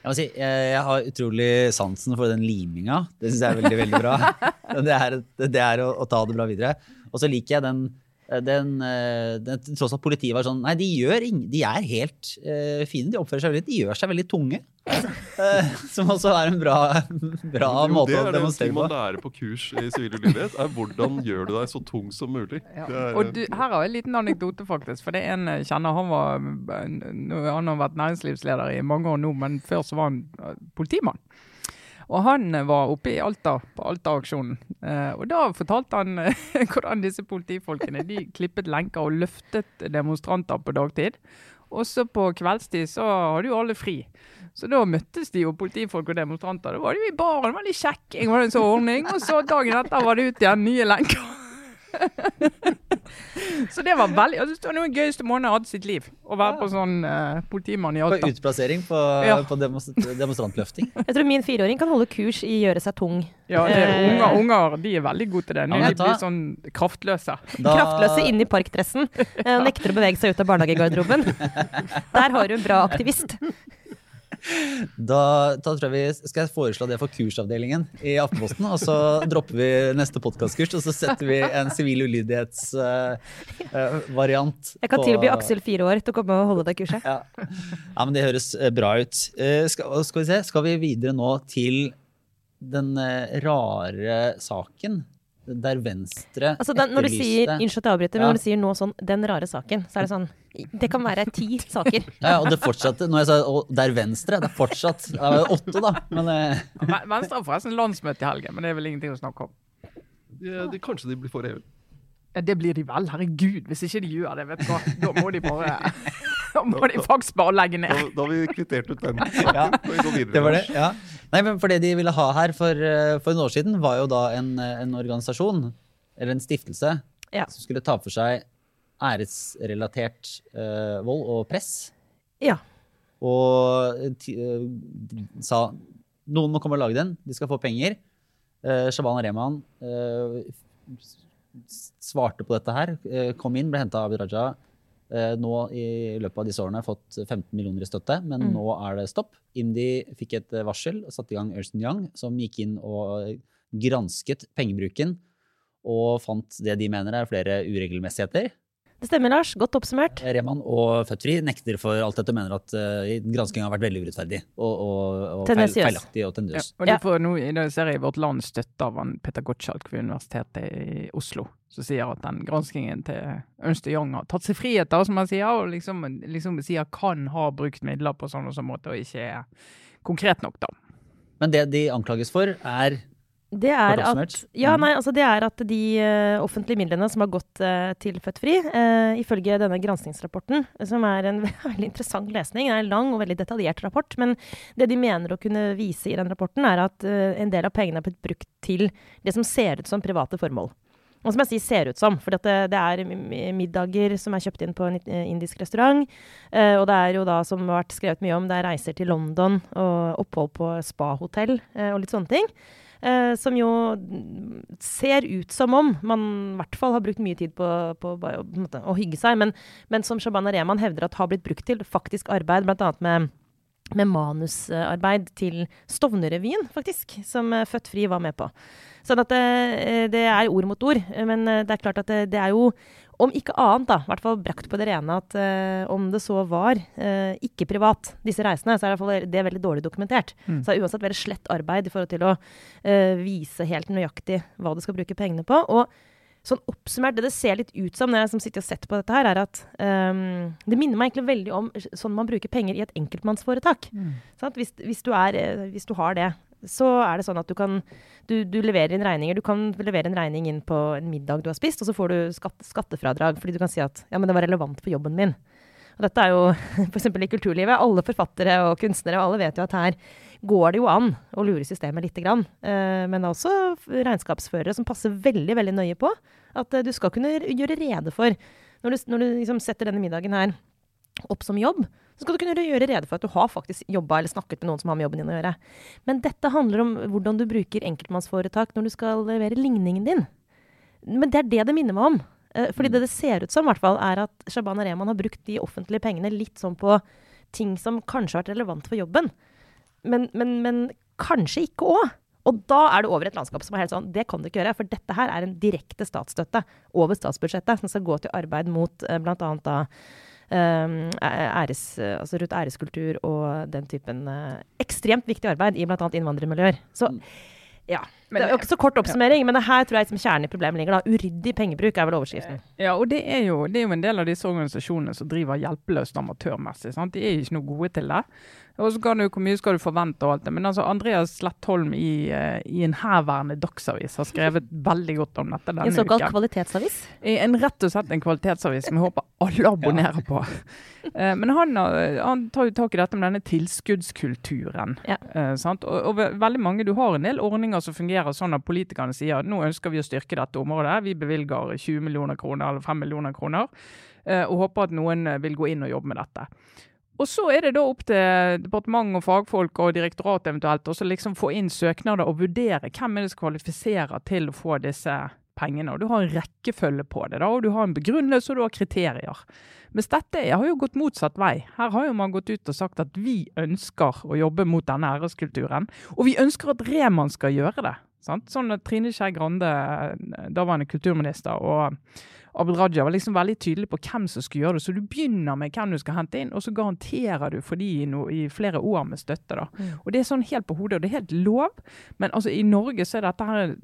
Jeg si, jeg, jeg har utrolig sansen for den liminga. Det syns jeg er veldig veldig bra. Det er, det er å, å ta det bra videre. Og så liker jeg den, den, eh, den tross at politiet var sånn Nei, de, gjør ing, de er helt uh, fine. De oppfører seg veldig De gjør seg veldig tunge. uh, som også er en bra, bra Jo, måte det å er det demonstrere på. man lærer på kurs i sivil ulydighet. er Hvordan gjør du deg så tung som mulig. Det er, Og du, her har jeg en liten anekdote, faktisk. For det er en kjenner. Han, var, han har vært næringslivsleder i mange år nå, men før så var han eh, politimann. Og han var oppe i Alta, på Alta-aksjonen. Eh, og da fortalte han eh, hvordan disse politifolkene de klippet lenker og løftet demonstranter på dagtid. Og så på kveldstid så hadde jo alle fri. Så da møttes de jo politifolk og demonstranter. Da var de i baren, veldig kjekking, var det en sånn ordning. Og så dagen etter var det ut igjen nye lenker. Så det var veldig altså, Det var den gøyeste måneden jeg hadde i sitt liv. Å være på sånn uh, politimann i På Alta. utplassering på, Ja. på demonstrantløfting. Jeg tror min fireåring kan holde kurs i gjøre seg tung. Ja, det er, Eh. unger, unger de er veldig gode til det. Ja, Når men de blir sånn kraftløse. Da- Kraftløse inni parkdressen. Eh, nekter å bevege seg ut av barnehagegarderoben. Der har du en bra aktivist. Da, da vi skal jeg foreslå det for kursavdelingen i Aftenposten. Og så dropper vi neste podkastkurs, og så setter vi en sivil ulydighetsvariant. Jeg kan tilby Aksel fire år til å komme og holde det kurset. Ja. ja, men det høres eh, bra ut. Uh, Skal, skal vi se, skal vi videre nå til den eh, rare saken der Venstre Altså, den, når du sier etterlyste unnskyld at jeg avbryter, men Ja. når du sier nå sånn 'den rare saken', så er det sånn Det kan være ti saker. ja, ja, og det fortsatte når jeg sa og der Venstre, det er fortsatt det er åtte, da. Men eh, Venstre har forresten landsmøte i helgen, men det er vel ingenting å snakke om. Ja, det, kanskje de blir for EU. Ja, det blir de vel, herregud. Hvis ikke de gjør det, vet du hva. Da må de bare Da må de faktisk bare legge Da, ned. da har vi kvittert ut den. Ja, det var det. Ja. Nei, men for det de ville ha her for, eh, for en år siden, var jo da en, eh, en organisasjon, eller en stiftelse, Ja. som skulle ta for seg æresrelatert uh, vold og press. Ja. Og eh, sa noen må komme og lage den, de skal få penger. Uh, Shaban Rehman uh, svarte på dette her, kom inn, ble henta av Abid Raja. Eh, nå i løpet av disse årene fått 15 millioner i støtte, men Mm. nå er det stopp. IMDi fikk et eh, varsel og satte i gang Ernst Young, som gikk inn og gransket pengebruken og fant det de mener er flere uregelmessigheter. Det stemmer, Lars. Godt oppsummert. Reman og Født nekter for alt dette og mener at uh, granskinga har vært veldig urettferdig og, og, og feil, feilaktig og Ja, og de får nå, I dag ser jeg i Vårt Land støtte av han Peter Gottschalk ved Universitetet i Oslo, som sier at den granskingen til Ernst Young har tatt seg friheter, som han sier, og liksom, liksom sier kan ha brukt midler på sånn og sånn måte, og ikke er konkret nok, da. Men det de anklages for, er Det er at, ja, Mhm. nei, altså det er at de uh, offentlige midlene som har gått uh, til Født Fri, uh, ifølge denne granskingsrapporten, som er en veldig interessant lesning, det er en lang og veldig detaljert rapport, men det de mener å kunne vise i den rapporten, er at en del av pengene har blitt brukt til det som ser ut som private formål. Og som jeg sier ser ut som, for det, det er middager som er kjøpt inn på en indisk restaurant. og det er jo da, som har vært skrevet mye om, det er reiser til London og opphold på spahotell og litt sånne ting. Eh, som jo ser ut som om man i hvert fall har brukt mye tid på, på, på, på å hygge seg, men, men som Shabana Rehman hevder at har blitt brukt til faktisk arbeid, bl.a. med med manusarbeid til Stovnerrevyen, faktisk, som eh, Født Fri var med på. Sånn at det, eh, det er ord mot ord. Men eh, det er klart at det, det er jo om ikke annet, da, i hvert fall brakt på det rene at uh, om det så var uh, ikke privat, disse reisene, så er det, det er veldig dårlig dokumentert. Mm. Så det er uansett veldig slett arbeid i forhold til å uh, vise helt nøyaktig hva du skal bruke pengene på. Og sånn oppsummert, det det ser litt ut som når jeg som sitter og setter på dette her, er at um, det minner meg egentlig veldig om sånn man bruker penger i et enkeltmannsforetak. Mm. Hvis, hvis, du er, hvis, du har det, så er det sånn at du kan du, du, leverer inn regninger. Du kan levere en regning inn på en middag du har spist, og så får du skatt, skattefradrag fordi du kan si at ja, men det var relevant for jobben min. Og dette er jo f.eks. i kulturlivet. Alle forfattere og kunstnere og alle vet jo at her går det jo an å lure systemet lite grann. Uh, men det er også regnskapsførere som passer veldig veldig nøye på at uh, du skal kunne gjøre rede for Når du, når du liksom setter denne middagen her opp som jobb, så skal du kunne gjøre rede for at du har faktisk jobba eller snakket med noen som har med jobben din å gjøre. Men dette handler om hvordan du bruker enkeltmannsforetak når du skal levere ligningen din. Men det er det det minner meg om. Uh, fordi det det ser ut som, hvert fall, er at Shabana Rehman har brukt de offentlige pengene litt sånn på ting som kanskje har vært relevant for jobben men, men, men kanskje ikke òg. Og da er du over et landskap som er helt sånn Det kan du ikke gjøre, for dette her er en direkte statsstøtte over statsbudsjettet som skal gå til arbeid mot uh, bl.a. da æres, altså rundt æreskultur og den typen uh, ekstremt viktig arbeid i bl.a. innvandrermiljøer. Så mm. ja. Men, det er jo ikke så kort oppsummering, ja. men her tror jeg er kjernen i problemet ligger. da. Uryddig pengebruk er vel overskriften. Ja, og det er, jo, det er jo en del av disse organisasjonene som driver hjelpeløst amatørmessig. sant? De er jo ikke noe gode til det. Og så kan du, Hvor mye skal du forvente og alt det. Men altså Andreas Slettholm i, uh, i en herværende dagsavis har skrevet veldig godt om dette denne uken. En såkalt uken. kvalitetsavis? En Rett og slett en kvalitetsavis som jeg håper alle abonnerer på. Uh, men han, han, tar jo tak i dette med denne tilskuddskulturen. Ja. Og, og, veldig mange, Du har en del ordninger som fungerer sånn at politikerne sier at nå ønsker vi å styrke dette området. Vi bevilger 20 millioner kroner eller 5 millioner kroner. og håper at noen vil gå inn og jobbe med dette. Og så er det da opp til departement og fagfolk og direktorat eventuelt å liksom få inn søknader og vurdere hvem er det som kvalifiserer til å få disse pengene. Og Du har en rekkefølge på det, da, og du har en begrunnelse og du har kriterier. Mens dette har jo gått motsatt vei. Her har jo man gått ut og sagt at vi ønsker å jobbe mot denne æreskulturen. Og vi ønsker at Reman skal gjøre det. Sant? Sånn at Trine Skei Grande, daværende kulturminister, og Abid Raja var liksom veldig tydelig på hvem som skulle gjøre det. Så du begynner med hvem du skal hente inn, og så garanterer du for de i, no, i flere år med støtte. da. Mm. Og Det er sånn helt på hodet, og det er helt lov. Men altså i Norge så er dette her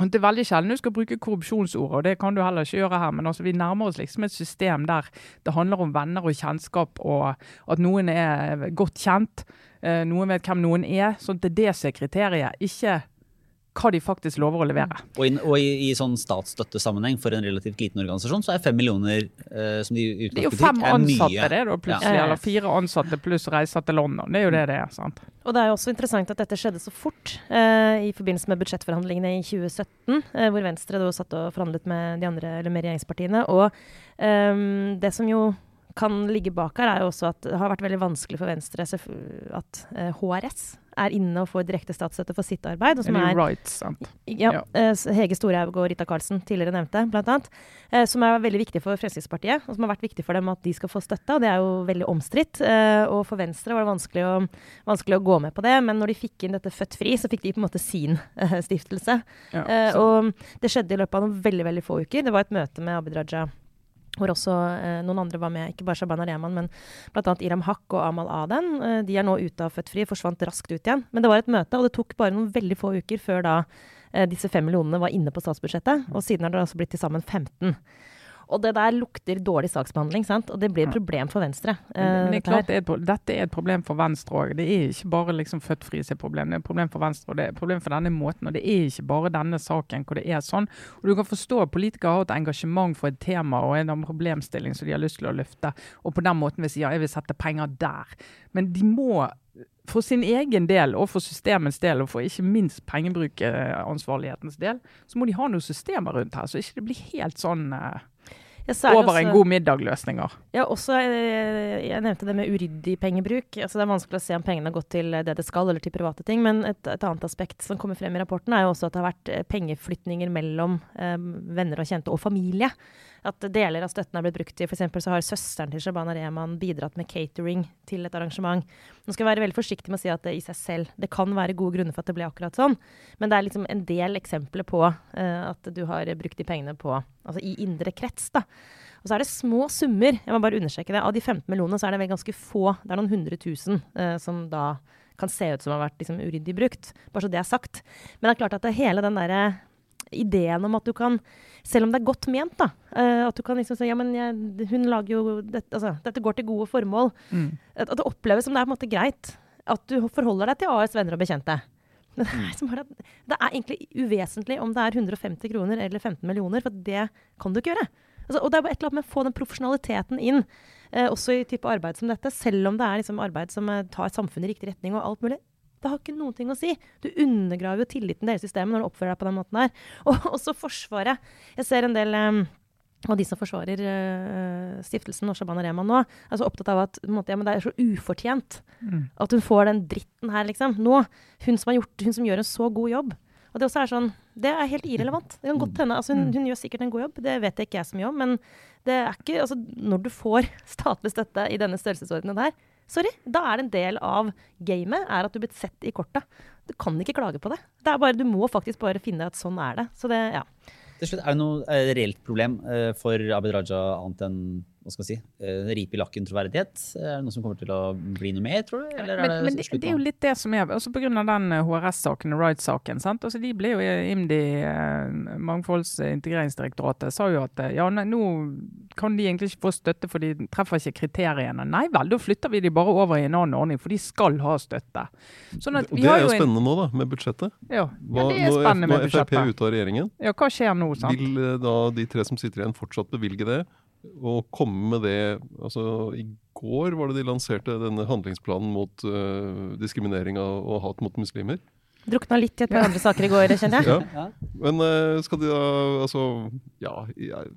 det er veldig sjelden du skal bruke korrupsjonsordet, og det kan du heller ikke gjøre her. Men altså, vi nærmer oss liksom et system der det handler om venner og kjennskap, og at noen er godt kjent. Eh, noen vet hvem noen er. sånn at det er det som kriteriet. Ikke hva de faktisk lover å levere. Og, in, og i, i, sånn statsstøttesammenheng for en relativt liten organisasjon, så er fem millioner uh, som de utgangspunktet Det er jo fem ansatte, det da, plutselig. Ja. Eller fire ansatte pluss reiser til London. Det er jo det det er. sant? Og det er jo også interessant at dette skjedde så fort uh, i forbindelse med budsjettforhandlingene i 2017, uh, eh, hvor Venstre da satt og forhandlet med de andre eller med regjeringspartiene. Og um, det som jo kan ligge bak her, er jo også at det har vært veldig vanskelig for Venstre at HRS er inne og får direkte statsstøtte for sitt arbeid. Og som er, rights, ja, ja. Uh, Hege Storhaug og Rita Karlsen, tidligere nevnte, blant annet. Uh, som er veldig viktig for Fremskrittspartiet, og som har vært viktig for dem at de skal få støtte. og Det er jo veldig omstridt. Og for Venstre var det vanskelig å, vanskelig å, gå med på det, men når de fikk inn dette Født Fri, så fikk de på en måte sin stiftelse. Ja, og det skjedde i løpet av noen veldig, veldig få uker. Det var et møte med Abid Raja hvor også eh, noen andre var med, ikke bare Shabana Rehman, men bl.a. Iram Haq og Amal Aden. Eh, de er nå ute av Født Fri, forsvant raskt ut igjen. Men det var et møte, og det tok bare noen veldig få uker før da eh, disse fem millionene var inne på statsbudsjettet. Og siden har det altså blitt til sammen 15. Og det der lukter dårlig saksbehandling, sant? og det blir et problem for Venstre. Men, det er klart det er et, Dette er et problem for Venstre òg. Det er ikke bare liksom født fri sitt problem. Det er et problem for Venstre, og det er et problem for denne måten. Og det er ikke bare denne saken hvor det er sånn. Og du kan forstå at politikere har et engasjement for et tema og en problemstilling som de har lyst til å løfte, og på den måten vil si ja, jeg vil sette penger der. Men de må for sin egen del og for systemets del, og for ikke minst pengebrukansvarlighetens del, så må de ha noen systemer rundt her, så ikke det blir helt sånn uh, Ja, over også, en god middag-løsninger. Ja, også, eh, jeg nevnte det med uryddig pengebruk. Altså, det er vanskelig å se om pengene har gått til det det skal, eller til private ting. Men et, et annet aspekt som kommer frem i rapporten, er jo også at det har vært eh, pengeflytninger mellom eh, venner og kjente og familie. At deler av støtten er blitt brukt til F.eks. så har søsteren til Shabana Rehman bidratt med catering til et arrangement. Nå skal jeg være veldig forsiktig med å si at det i seg selv Det kan være gode grunner for at det ble akkurat sånn, men det er liksom en del eksempler på eh, at du har brukt de pengene på Altså i indre krets, da. Og så er det små summer. Jeg må bare understreke det. Av de 15 millionene så er det vel ganske få. Det er noen hundre tusen eh, som da kan se ut som har vært liksom, uryddig brukt. Bare så det er sagt. Men det er klart at det hele den derre ideen om at du kan Selv om det er godt ment, da. eh, at du kan liksom si ja, men jeg, hun lager jo dette, altså, dette går til gode formål. Mm. At, at det oppleves som det er på en måte greit. At du forholder deg til AS venner og bekjente. Men det liksom bare det er egentlig uvesentlig om det er 150 kroner eller 15 millioner, for det kan du ikke gjøre. Altså, og det er bare et eller annet med å få den profesjonaliteten inn, eh, også i type arbeid som dette. Selv om det er liksom arbeid som eh, tar samfunnet i riktig retning og alt mulig. Det har ikke noen ting å si. Du undergraver jo tilliten til hele systemet når du oppfører deg på den måten der. Og også Forsvaret. Jeg ser en del eh, av de som forsvarer uh, stiftelsen og Shabana Rehman nå, er så opptatt av at måte, ja, men det er så ufortjent Mm. at hun får den dritten her, liksom. Nå. Hun som, har gjort, hun som gjør en så god jobb. Og det også er sånn Det er helt irrelevant. Det kan godt hende. Altså, hun, Mm. hun gjør sikkert en god jobb, det vet jeg ikke jeg så mye om. Men det er ikke Altså, når du får statlig støtte i denne størrelsesordenen her, sorry, da er det en del av gamet er at du blir sett i korta. Du kan ikke klage på det. det er bare, du må faktisk bare finne at sånn er det. Så det, ja. Til slutt, Er det noe reelt problem eh, for Abid Raja annet enn hva skal man si, uh, rip i lakken-troverdighet? Er det noe som kommer til å bli noe mer, tror du? Eller er Men, men det, det er jo litt det som er også Pga. den eh, HRS-saken og Ride-saken. sant? Altså De ble jo IMDi, eh, Mangfolds eh, integreringsdirektoratet, sa jo at eh, ja, nei, nå kan de egentlig ikke få støtte for de treffer ikke kriteriene. Nei vel, da flytter vi de bare over i en annen ordning, for de skal ha støtte. Sånn at vi det er jo en- spennende nå, da, med budsjettet. Ja, Hva, ja, det er nå, spennende nå med er Frp ute av regjeringen. Ja, hva skjer nå, sant? Vil eh, da de tre som sitter igjen, fortsatt bevilge det? Og komme med det altså I går var det de lanserte denne handlingsplanen mot uh, diskriminering av, og hat mot muslimer. Drukna litt i et par andre saker i går, kjenner jeg. Ja. Men uh, skal de da Altså, ja jeg,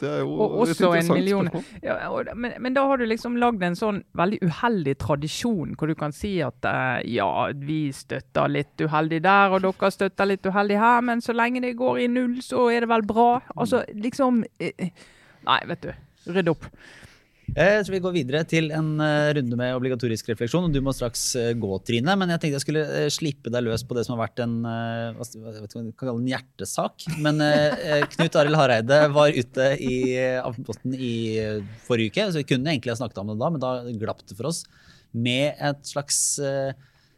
Det er jo Og et også en interessant million. spørsmål. Ja, og, men, men da har du liksom lagd en sånn veldig uheldig tradisjon, hvor du kan si at uh, ja, vi støtter litt uheldig der, og dere støtter litt uheldig her, men så lenge det går i null, så er det vel bra. Altså liksom eh, Nei, vet du. Rydd opp. Eh, Jeg tror vi går videre til en eh, runde med obligatorisk refleksjon. og Du må straks eh, gå, Trine. Men jeg tenkte jeg skulle eh, slippe deg løs på det som har vært en eh, hva vet ikke kan en hjertesak. Men eh, eh, Knut Arild Hareide var ute i eh, Aftenposten i eh, forrige uke. så Vi kunne egentlig ha snakket om det da, men da glapp det for oss. Med et slags, eh,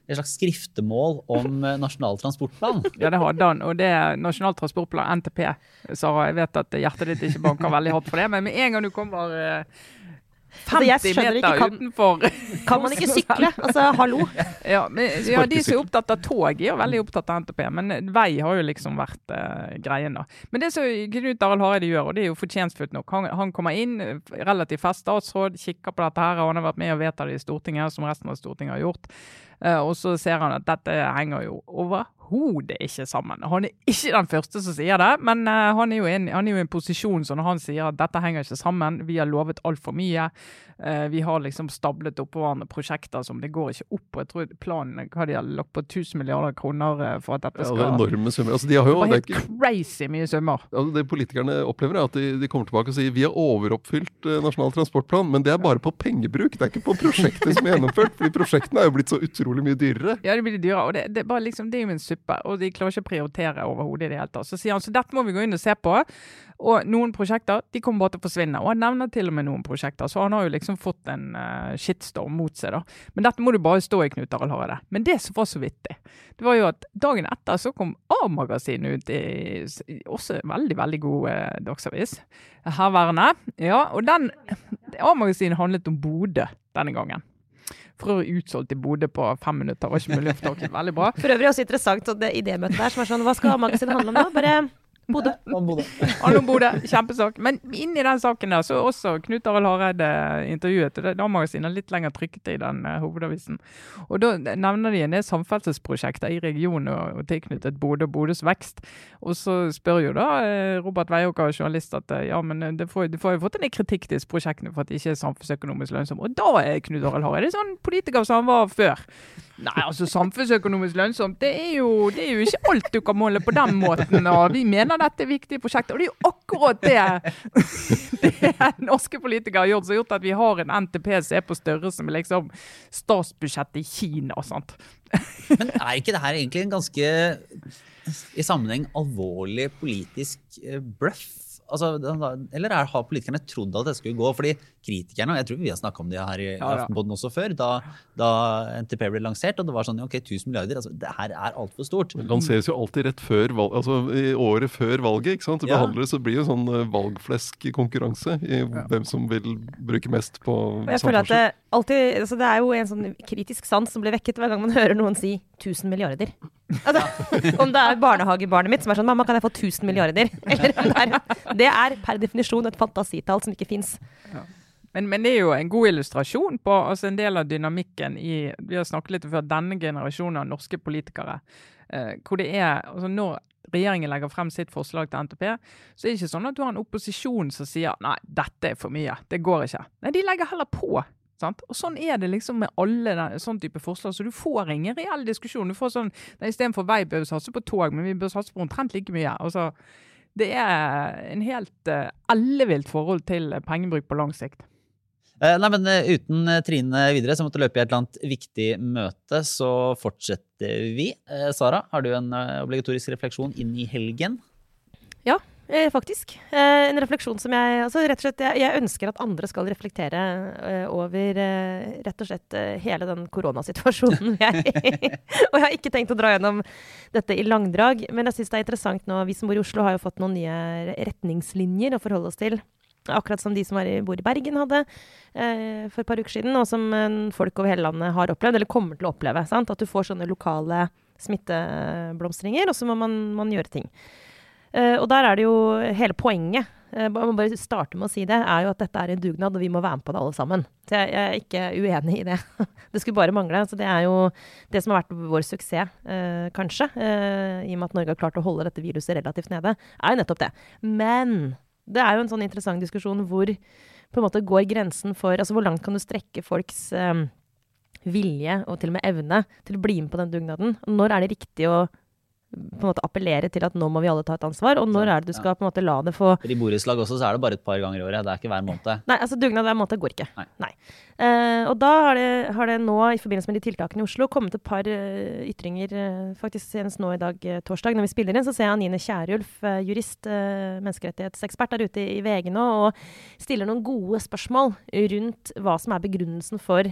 et slags skriftemål om eh, Nasjonal transportplan. Ja, det hadde han. Og det er Nasjonal transportplan, NTP. Sara, jeg vet at hjertet ditt ikke banker veldig hardt for det, men med en gang du kommer eh, Altså, 50 ikke, meter kan- utenfor Kan man ikke sykle? Altså, hallo. Ja, men, ja, De som er opptatt av tog, er jo veldig opptatt av NTP. Men vei har jo liksom vært uh, greien, da. Men det som Knut Arild Hareide gjør, og det er jo fortjenstfullt nok, han, han kommer inn, eh, relativt fast statsråd, kikker på dette her, og han har vært med og vedtar det i Stortinget, som resten av Stortinget har gjort. Eh, og så ser han at dette henger jo overhodet ikke sammen. Han er ikke den første som sier det, men uh, han, er en, han er jo i en posisjon så når han sier at dette henger ikke sammen, vi har lovet altfor mye. uh, vi har liksom stablet oppå hverandre prosjekter som det går ikke opp. på. jeg tror planen hva de har lagt på 1000 milliarder kroner eh, for at dette Ja, skal det er enorme summer. Altså, de har jo, Det det, er helt ikke, crazy mye summer. altså, det politikerne opplever, er at de, de kommer tilbake og sier vi har overoppfylt Nasjonal transportplan, men det er bare på pengebruk. Det er ikke på prosjektet som er gjennomført. fordi prosjektene er jo blitt så utrolig mye dyrere. Ja, det blir dyrere. Og det, det, bare liksom, det er jo en suppe, og de klarer ikke å prioritere overhodet i det hele tatt. Så sier han så dette må vi gå inn og se på. Og noen prosjekter de kommer bare til å forsvinne. Og han nevner til og med noen prosjekter, så han har jo liksom fått en uh, shitstorm mot seg, da. Men dette må du bare stå i, Knut Arild Hareide. Men det som var så vittig, det var jo at dagen etter så kom A-magasinet ut i også veldig, veldig god uh, dagsavis. Herværende. Ja, og den A-magasinet handlet om Bodø denne gangen. For øvrig utsolgt i Bodø på fem minutter. Var ikke mulig å få tak i. Veldig bra. For øvrig også interessant sånn idémøtet der, som er sånn Hva skal magasinet handle om nå? Bare Bodø. Han Bodø, kjempesak. Men inni den saken der så er også Knut Arild Hareide intervjuet. og Da-magasinet har litt lenger trykket i den uh, hovedavisen. Og Da nevner de en del samferdselsprosjekter i regionen og, og tilknyttet Bodø og Bodøs vekst. Og så spør jo da eh, Robert Veiåker, journalist, at eh, ja, men det får, det får jo fått en kritikk disse prosjektene for at de ikke er samfunnsøkonomisk lønnsomme. Og da er Knut Arild Hareide sånn politiker som han var før. Nei, altså samfunnsøkonomisk lønnsomt, det er, jo, det er jo ikke alt du kan måle på den måten. Og vi mener dette er viktige prosjekter. Og det er jo akkurat det, det norske politikere har gjort, som har gjort at vi har en NTP som er på størrelse med liksom statsbudsjettet i Kina og sånt. Men er ikke det her egentlig en ganske i sammenheng alvorlig politisk eh, bløff? Altså, eller er, har politikerne trodd at det skulle gå? Fordi kritikerne, og jeg tror vi har snakka om det her i Ja, ja. Også før, da, da NTP ble lansert, og det var sånn ok, 1000 milliarder, altså det her er altfor stort. Det lanseres jo alltid rett før valg, altså i året før valget. ikke sant? Det behandles, så blir jo sånn eh, valgflesk-konkurranse i hvem som vil bruke mest på samferdsel. jeg føler at det, alltid, altså det er jo en sånn kritisk sans som blir vekket hver gang man hører noen si 1000 milliarder. Altså, om det er barnehagebarnet mitt som er sånn 'mamma, kan jeg få 1000 milliarder?' Eller det er Det er per definisjon et fantasitall som ikke fins. Men, men det er jo en god illustrasjon på altså en del av dynamikken i Vi har snakket litt før denne generasjonen av norske politikere. Eh, hvor det er altså Når regjeringen legger frem sitt forslag til NTP, så er det ikke sånn at du har en opposisjon som sier nei, dette er for mye, det går ikke. Nei, de legger heller på. Sant? Og Sånn er det liksom med alle den, sånn type forslag. Så du får ingen reell diskusjon. Du får sånn, nei, Istedenfor vei bør vi satse på tog, men vi bør satse på omtrent like mye. Altså, det er en helt uh, ellevilt forhold til pengebruk på lang sikt. Eh, Nei, men eh, Uten eh, Trine videre, som måtte løpe i et eller annet viktig møte, så fortsetter vi. Sara, har du en obligatorisk refleksjon inn i helgen? Eh, faktisk. Eh, en refleksjon som jeg altså rett og slett, jeg, jeg ønsker at andre skal reflektere eh, over eh, rett og slett eh, hele den koronasituasjonen i. og jeg har ikke tenkt å dra gjennom dette i langdrag, men jeg syns det er interessant nå. Vi som bor i Oslo, har jo fått noen nye retningslinjer å forholde oss til. Akkurat som de som i, bor i Bergen hadde eh, for et par uker siden, og som folk over hele landet har opplevd, eller kommer til å oppleve. Sant? At du får sånne lokale smitteblomstringer, og så må man, man gjøre ting. Eh, og der er det jo hele poenget, jeg må bare starte med å si det, er jo at dette er en dugnad, og vi må være med på det alle sammen. Så jeg, er ikke uenig i det. det skulle bare mangle. Så det er jo det som har vært vår suksess, eh, kanskje, eh, i og med at Norge har klart å holde dette viruset relativt nede, er jo nettopp det. Men det er jo en sånn interessant diskusjon hvor på en måte går grensen for Altså hvor langt kan du strekke folks eh, vilje og til og med evne til å bli med på den dugnaden? Når er det riktig å på en måte appellere til at nå må vi alle ta et ansvar, og når er det du skal på en måte la det få For I borettslag også så er det bare et par ganger i året. Det er ikke hver måned. Nei, altså dugnad hver måned går ikke. Nei. Eh, og da har det, har det nå, i forbindelse med de tiltakene i Oslo, kommet et par uh, ytringer, uh, faktisk senest nå i dag, torsdag, når vi spiller inn, så ser jeg Anine Kierulf, uh, jurist, menneskerettighetsekspert, der ute i VG nå, og stiller noen gode spørsmål rundt hva som er begrunnelsen for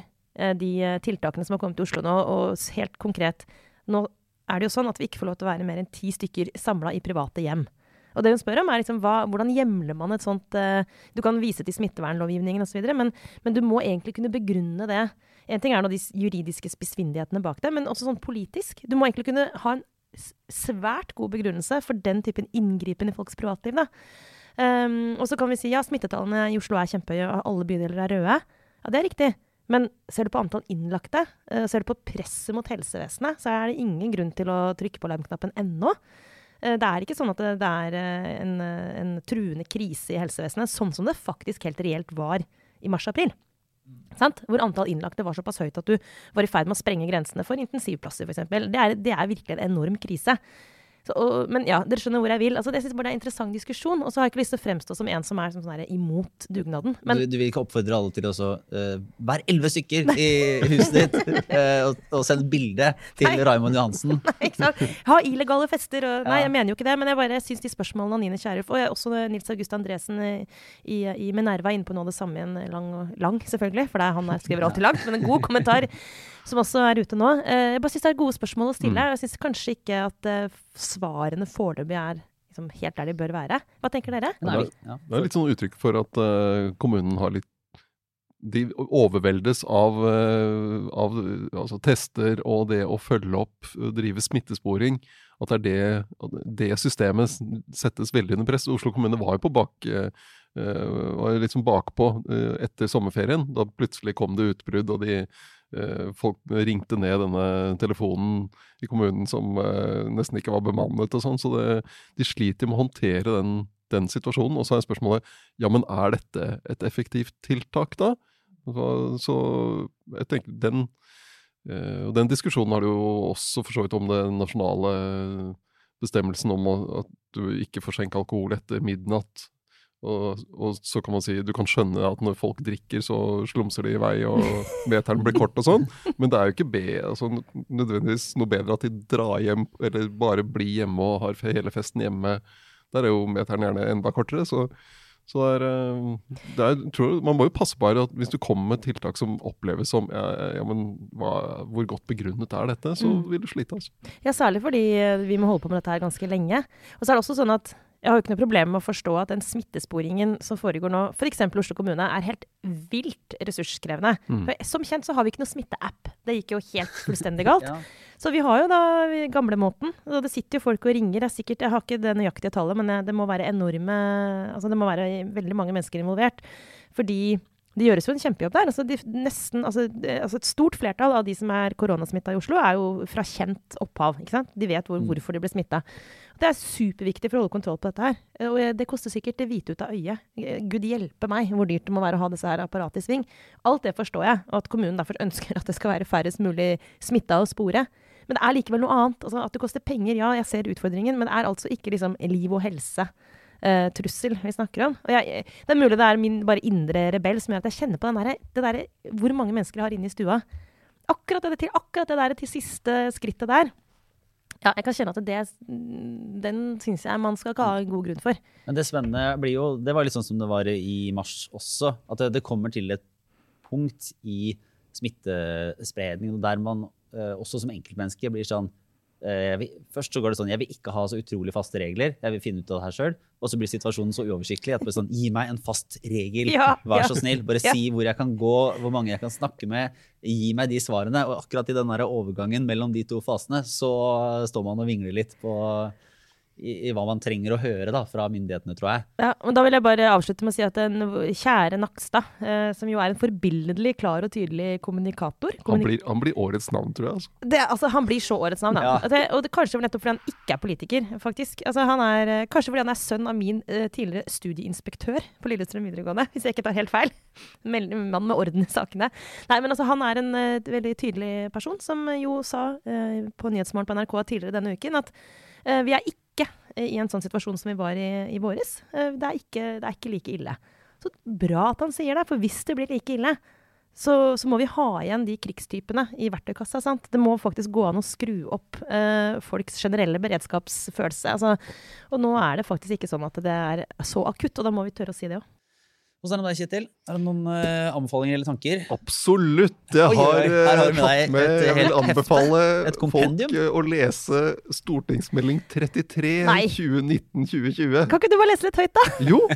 de tiltakene som har kommet til Oslo nå, og helt konkret Nå er det jo sånn at vi ikke får lov til å være mer enn ti stykker samla i private hjem. Og det hun spør om er liksom, hva, hvordan hjemler man et sånt uh, Du kan vise til smittevernlovgivningen osv., men, men du må egentlig kunne begrunne det. En ting er nå de juridiske spissfindighetene bak det, men også sånn politisk. Du må egentlig kunne ha en svært god begrunnelse for den typen inngripen i folks privatliv. Da. Um, og så kan vi si ja, smittetallene i Oslo er kjempehøye, og alle bydeler er røde. Ja, det er riktig. Men ser du på antall innlagte, eh, ser du på presset mot helsevesenet, så er det ingen grunn til å trykke på alarmknappen ennå. Eh, Det er ikke sånn at det, er eh, en, en truende krise i helsevesenet, sånn som det faktisk helt reelt var i mars-april. Hvor antall innlagte var såpass høyt at du var i ferd med å sprenge grensene for intensivplasser f.eks. Det, det er virkelig en enorm krise. Så, og, men ja, dere skjønner hvor jeg vil. Altså, det, jeg synes bare det er en interessant diskusjon. Og så har jeg ikke lyst til å fremstå som en som er som sånn imot dugnaden. Men du, du vil ikke oppfordre alle til å så, eh, Vær elleve stykker i huset ditt uh, og, og sende bilde til Nei. Raymond Johansen. ikke sant? Ha illegale fester og Nei, Ja. jeg mener jo ikke det, men jeg bare syns de spørsmålene Anine Kierulf og også Nils August Andresen i, i, i Minerva er inne på noe av det samme i en lang, lang selvfølgelig, for er han her skriver alltid langt, men en god kommentar som også er ute nå. Eh, jeg bare syns det er gode spørsmål å stille. Mm. Jeg syns kanskje ikke at eh, svarene foreløpig er liksom, helt der de bør være. Hva tenker dere? Men det er. Det er litt sånn uttrykk for at uh, kommunen har litt De overveldes av, av altså tester og det å følge opp, drive smittesporing. at det er det, det systemet settes veldig under press. Oslo kommune var jo på bak, var liksom bakpå etter sommerferien. Da plutselig kom det utbrudd, og de folk ringte ned denne telefonen i kommunen som eh, nesten ikke var bemannet og sånn. Så det, de sliter med å håndtere den, den situasjonen. Og så er spørsmålet ja, men er dette et effektivt tiltak da? Så, jeg tenker den eh, den diskusjonen har du jo også for så vidt om den nasjonale bestemmelsen om at du ikke får skjenke alkohol etter midnatt. Og, og så kan man si du kan skjønne at når folk drikker, så slumser de i vei, og meteren blir kort og sånn. Men det er jo ikke be, altså, nødvendigvis noe bedre at de drar hjem, eller bare blir hjemme og har hele festen hjemme. Der er jo meteren gjerne enda kortere. Så, så det er, eh, det er tror, Man må jo passe på her at hvis du kommer med tiltak som oppleves som ja, ja men hva, Hvor godt begrunnet er dette? Så Mm. vil du slite, altså. Ja, særlig fordi eh, vi må holde på med dette her ganske lenge. Og så er det også sånn at jeg har jo ikke noe problem med å forstå at den smittesporingen som foregår nå, f.eks. Oslo kommune, er helt vilt ressurskrevende. Mm. For som kjent så har vi ikke noe smitteapp. Det gikk jo helt fullstendig galt. Ja. Så vi har jo da gamlemåten. Og det sitter jo folk og ringer. Er sikkert, jeg har ikke det nøyaktige tallet, men det må være enorme Altså det må være veldig mange mennesker involvert. Fordi det gjøres jo en kjempejobb der. Altså de, nesten, altså, de, altså et stort flertall av de som er koronasmitta i Oslo, er jo fra kjent opphav. ikke sant? De vet hvor, Mm. hvorfor de ble smitta. Det er superviktig for å holde kontroll på dette her. Og eh, det koster sikkert det hvite ut av øyet. Eh, Gud hjelpe meg hvor dyrt det må være å ha disse her apparatet i sving. Alt det forstår jeg, og at kommunen derfor ønsker at det skal være færrest mulig smitta å spore. Men det er likevel noe annet. Altså, at det koster penger, ja, jeg ser utfordringen, men det er altså ikke liksom liv og helse. Eh, trussel vi snakker om. Jeg, det er mulig det er min bare indre rebell som gjør at jeg kjenner på der, det der, hvor mange mennesker jeg har inne i stua. Akkurat det, til, akkurat det der til siste skrittet der. Ja, jeg kan kjenne at det, den syns jeg man skal ikke ha en god grunn for. Men det spennende blir jo Det var litt sånn som det var i mars også. At det, det kommer til et punkt i smittespredningen der man eh, også som enkeltmenneske blir sånn vil, Først så går det sånn Jeg vil ikke ha så utrolig faste regler. Jeg vil finne ut av det her sjøl. Og så blir situasjonen så uoversiktlig at sånn Gi meg en fast regel. Ja, Vær ja. så snill. Bare Ja. si hvor jeg kan gå, hvor mange jeg kan snakke med. Gi meg de svarene. Og akkurat i den overgangen mellom de to fasene så står man og vingler litt på i, i hva man trenger å høre da, fra myndighetene, tror jeg. Ja, og Da vil jeg bare avslutte med å si at den kjære Nakstad, eh, som jo er en forbilledlig klar og tydelig kommunikator Han blir, han blir årets navn, tror jeg. Altså. det, altså, Han blir så årets navn, da. Ja. Og det, og det, kanskje nettopp fordi han ikke er politiker, faktisk. Altså, han er, eh, kanskje fordi han er sønn av min eh, tidligere studieinspektør på Lillestrøm videregående, hvis jeg ikke tar helt feil. Mann med orden i sakene. Nei, men altså, han er en eh, veldig tydelig person, som jo sa eh, på Nyhetsmorgen på NRK tidligere denne uken at eh, vi er ikke i en sånn situasjon som vi var i i våres. Eh, det, er ikke, det er ikke like ille. Så bra at han sier det, for hvis det blir like ille, så, så må vi ha igjen de krigstypene i verktøykassa. Sant? Det må faktisk gå an å skru opp eh, folks generelle beredskapsfølelse. Altså, og nå er det faktisk ikke sånn at det er så akutt, og da må vi tørre å si det òg. Hvordan er det med deg, Kjetil? Er det noen uh, anbefalinger eller tanker? Absolutt! Jeg har oi. Har eh, med tatt med et Jeg vil hefte, anbefale folk eh, å lese Stortingsmelding 33 Nei. 2019-2020. Kan ikke du bare lese litt høyt, da? Jo!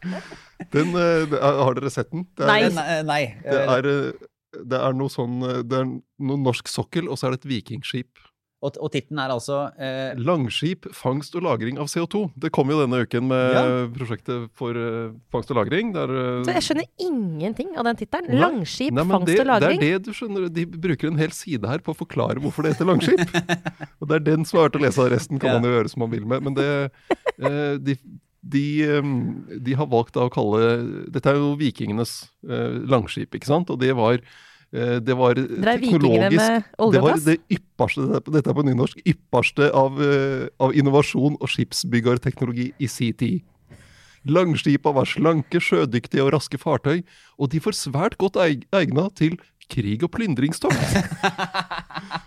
Den, uh, har dere sett den? Det er, Nei. Eh, Nei. nei. Det er, eh, det er noe sånn eh, Det er noe norsk sokkel, og så er det et vikingskip. Og, og tittelen er altså eh, Langskip, fangst og lagring av CO2. Det kom jo denne uken med Ja. prosjektet for uh, fangst og lagring. Der, uh... Så jeg skjønner ingenting av den tittelen. Langskip, Nei, fangst det, og lagring. Det er det du skjønner. De bruker en hel side her på å forklare hvorfor det heter langskip. og det er den som er verdt å lese. av Resten kan Ja. man jo gjøre som man vil med. Men det, uh, de, de, de har valgt da å kalle Dette er jo vikingenes langskip, ikke sant? Og det var, det var teknologisk det var det ypperste, dette er- på nynorsk, ypperste av, eh, av innovasjon og skipsbyggerteknologi i si tid. Langskipa var slanke, sjødyktige og raske fartøy, og de var svært godt egna til krig og plyndringstokt.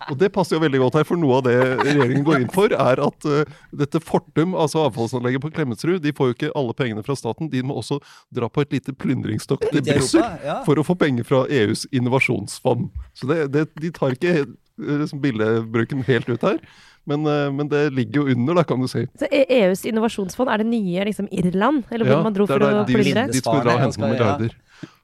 og det passer jo veldig godt her, for noe av det regjeringen går inn for, er at uh, dette Fortum, altså avfallsanlegget på Klemetsrud, de får jo ikke alle pengene fra staten, de må også dra på et lite plyndringstokt til Brussel ja. for å få penger fra EUs innovasjonsfond. Så det, det, de tar ikke eh, liksom billedbruken helt ut her, men, eh, men det ligger jo under, da, kan du si. Så E- EUs innovasjonsfond, er det nye liksom, Irland? Eller hvor man dro for å de, plyndre? de skulle dra og hente noen Ja. milliarder.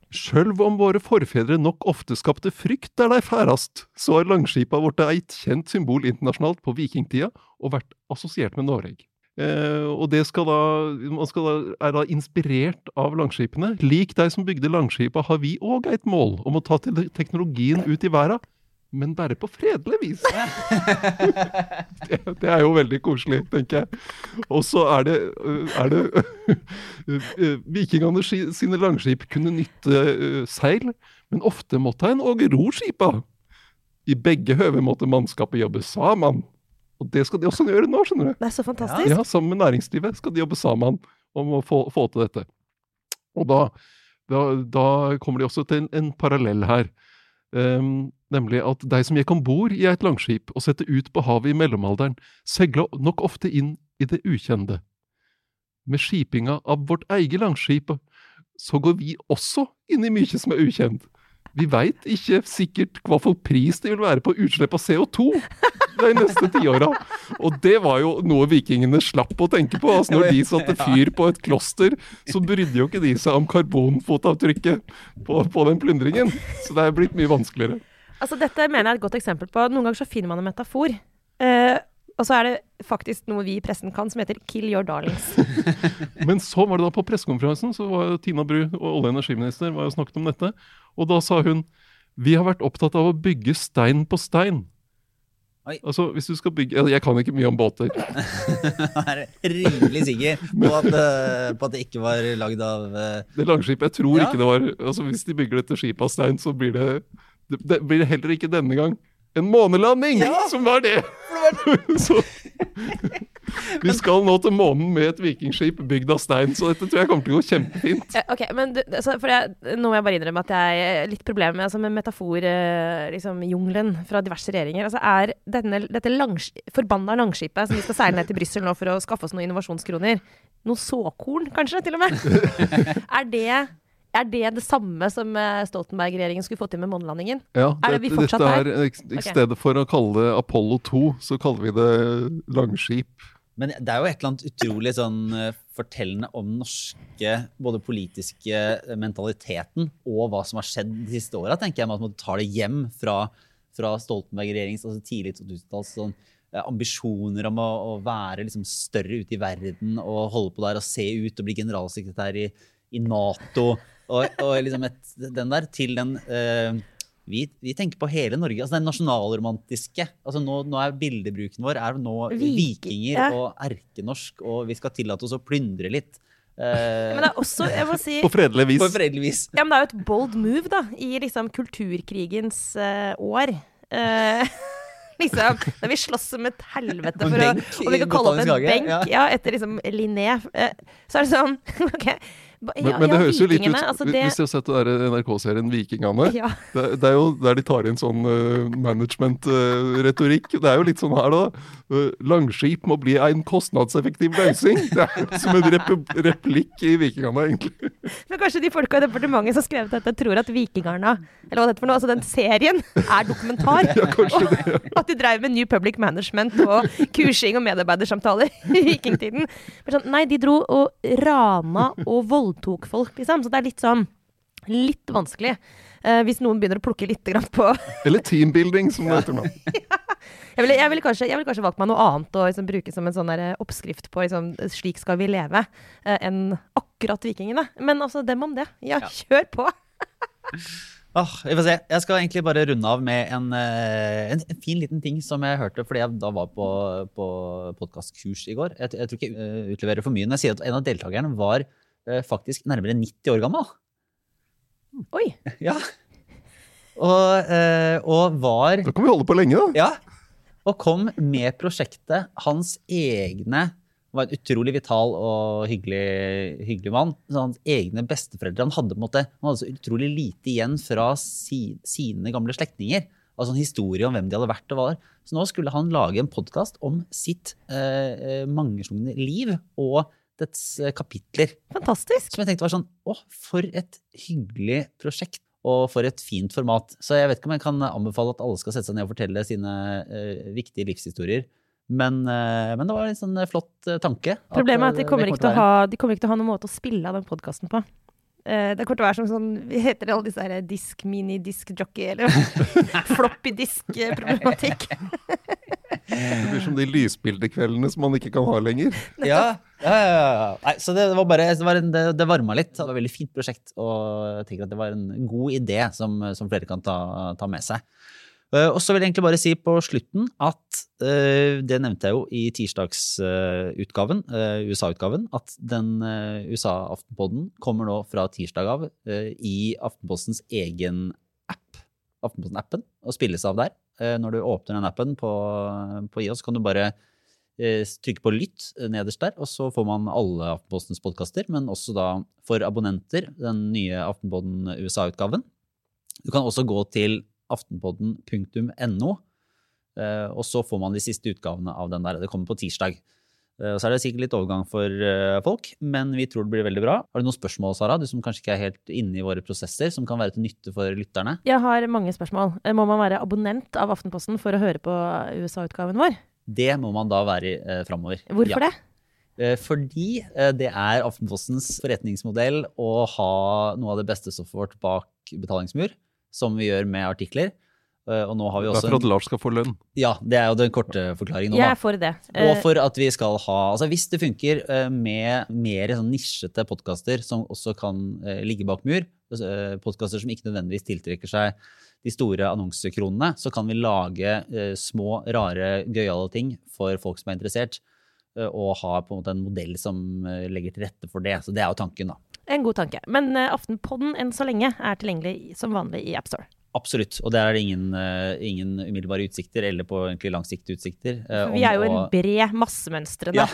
Sjølv om våre forfedre nok ofte skapte frykt der dei færast, så er Langskipa blitt eit kjent symbol internasjonalt på vikingtida og vært assosiert med Noreg. Eh, og det skal da, man skal da, er da inspirert av Langskipene. Lik de som bygde Langskipa, har vi òg et mål om å ta teknologien ut i verda, men bare på fredelig vis. det, det er jo veldig koselig, tenker jeg. Og så er det, er det Vikingene sine langskip kunne nytte eh, seil, men ofte måtte en òg ro skipa. I begge høve måtte mannskapet jobbe sammen. Og det skal de også gjøre nå, skjønner du. Det er så fantastisk. Ja, Sammen med næringslivet skal de jobbe sammen om å få, få til dette. Og da, da, da kommer de også til en, en parallell her. Ehm, nemlig at de som gikk om bord i et langskip og sette ut på havet i mellomalderen, seila nok ofte inn i det ukjente. Med skipinga av vårt eget langskip så går vi også inn i mye som er ukjent. Vi veit ikke sikkert hva for pris det vil være på utslipp av CO2 de neste tiåra. Og det var jo noe vikingene slapp å tenke på. Altså når de satte fyr på et kloster, så brydde jo ikke de seg om karbonfotavtrykket på, på den plyndringen. Så det er blitt mye vanskeligere. Altså, dette mener jeg er et godt eksempel på. Noen ganger så finner man en metafor. Eh, og så er det faktisk noe vi i pressen kan, som heter 'kill your darlings'. Men så var det da på pressekonferansen, så var Tina Bru, og olje- og energiminister, var jo snakket om dette. Og da sa hun vi har vært opptatt av å bygge stein på stein. Oi. Altså, hvis du skal bygge Jeg kan ikke mye om båter. Jeg er rimelig sikker på at, eh, på at det ikke var lagd av uh... Det langskipet, jeg tror Ja. ikke det var altså Hvis de bygger dette skipet av stein, så blir det det, det blir heller ikke denne gang en månelanding, Ja. som var det! så, vi skal nå til månen med et vikingskip bygd av stein, så dette tror jeg kommer til å gå kjempefint. Eh, ok, men du, altså, for jeg, Nå må jeg bare innrømme at jeg er litt problemer med, altså, med metaforjungelen liksom, fra diverse regjeringer. Altså, er denne, dette langs, forbanna langskipet som vi skal seile ned til Brussel nå for å skaffe oss noen innovasjonskroner, noe såkorn kanskje, til og med? er det er det det samme som eh, Stoltenberg-regjeringen skulle få til med månelandingen? Ja, Er det vi fortsatt dette er, der? I stedet for å kalle det Apollo 2, så kaller vi det langskip. Men det er jo et eller annet utrolig sånn eh, fortellende om den norske både politiske eh, mentaliteten og hva som har skjedd de siste åra, tenker jeg, med at man tar det hjem fra, fra Stoltenberg-regjeringens altså tidlig 2000-tall. sånn, ambisjoner om å, å være liksom større ute i verden og holde på der og se ut og bli generalsekretær i, i Nato. Og, og liksom et, den der til den uh, vi, vi tenker på hele Norge. altså Den nasjonalromantiske. altså Nå, nå er bildebruken vår er nå Vik- vikinger ja. og erkenorsk, og vi skal tillate oss å plyndre litt. Uh, Men det er også, jeg må si På fredelig vis. på fredelig vis. Ja, men det er jo et bold move, da, i liksom kulturkrigens uh, år. Uh, liksom, når vi slåss som et helvete for benk, å Om vi kan kalle opp en benk, ja. ja. etter liksom Linné, så er det sånn OK. Men, ja, men det ja, høres jo litt ut altså det, Hvis du har sett NRK-serien Vikingene, ja. det, det er jo der de tar inn sånn uh, management-retorikk. det er jo litt sånn her, da. Uh, langskip må bli en kostnadseffektiv løsning. Det er som en rep replikk i Vikingene, egentlig. Men kanskje de folka i departementet som skrev dette, tror at Vikingarna, eller hva det heter for noe, altså den serien, er dokumentar. Ja, kanskje det. Og at de drev med New Public Management og kursing og medarbeidersamtaler i vikingtiden. Men sånn, nei, de dro og rana og voldtok folk, liksom. Så det er litt sånn Litt vanskelig. eh, hvis noen begynner å plukke litt grann på Eller teambuilding, som det heter nå. Jeg ville jeg ville kanskje, jeg ville kanskje valgt meg noe annet å liksom, bruke som en sånn der, eh, oppskrift på liksom, 'slik skal vi leve', eh, enn akkurat vikingene. Men altså, dem om det. Ja, kjør på! Ah, jeg, får se. Jeg skal egentlig bare runde av med en, eh, en, en fin liten ting som jeg hørte fordi jeg da var på, på podkastkurs i går. Jeg, jeg tror ikke jeg eh, utleverer for mye når jeg sier at en av deltakerne var faktisk nærmere 90 år gammel. Oi! Ja. Og, eh, og var Da kan vi holde på lenge, da. Ja. Og kom med prosjektet. Hans egne var en utrolig vital og hyggelig, hyggelig mann. Så hans egne besteforeldre Han hadde på en måte, han hadde så utrolig lite igjen fra si, sine gamle slektninger. Altså en historie om hvem de hadde vært og var. Så nå skulle han lage en podkast om sitt eh, eh, mangeslungne liv og dets eh, kapitler. Fantastisk. Som jeg tenkte var sånn Å, for et hyggelig prosjekt. Og for et fint format. Så jeg vet ikke om jeg kan anbefale at alle skal sette seg ned og fortelle sine uh, viktige livshistorier. Men, uh, men det var en sånn flott tanke. Problemet er at de kommer, kommer ikke til å ha, de kommer ikke til å ha noen måte å spille av den podkasten på. Det kommer til å være som sånn Heter det alle disse her disk, mini-disk jockey, eller floppy disk-problematikk? Det blir som de lysbildekveldene som man ikke kan ha lenger. Ja, ja, ja, ja. Nei, så det var bare, det, var en, det, det varma litt. Det var et veldig fint prosjekt, og jeg tenker at det var en god idé som, som flere kan ta, ta med seg. Eh, og så vil jeg egentlig bare si på slutten at eh, det nevnte jeg jo i tirsdagsutgaven, uh, USA-utgaven, at den USA-aftenpodden kommer nå fra tirsdag av i Aftenpostens egen app, Aftenposten-appen, og spilles av der. når du åpner den appen på, på IOS, kan du bare trykke på lytt nederst der, og så får man alle Aftenpostens podkaster, men også da for abonnenter den nye Aftenpodden USA-utgaven. Du kan også gå til aftenpodden.no. Eh, og så får man de siste utgavene av den der. Det kommer på tirsdag. Eh, så er det sikkert litt overgang for eh, folk, men vi tror det blir veldig bra. Har du noen spørsmål, Sara, du som kanskje ikke er helt inne i våre prosesser, som kan være til nytte for lytterne? Jeg har mange spørsmål. Må man være abonnent av Aftenposten for å høre på USA-utgaven vår? Det må man da være eh, framover. Hvorfor ja. det? Fordi det er Aftenpostens forretningsmodell å ha noe av det beste stoffet vårt bak betalingsmur som vi gjør med artikler. Eh, og nå har vi også... Det er for at Lars skal få lønn? Ja, det er jo den korte forklaringen. Nå, Jeg er for det. Og eh, for at vi skal ha altså Hvis det funker eh, med mer sånn nisjete podkaster som også kan ligge bak mur, podkaster som ikke nødvendigvis tiltrekker seg de store annonsekronene, så kan vi lage små, rare, gøyale ting for folk som er interessert. Og ha på en måte en modell som legger til rette for det. Så det er jo tanken, da. En god tanke. Men Aftenpodden enn så lenge er tilgjengelig som vanlig i AppStore. Absolutt, og der er det ingen, uh, ingen umiddelbare utsikter, eller på egentlig langsiktige utsikter. Uh, vi er jo en bred, massemønstrende ja.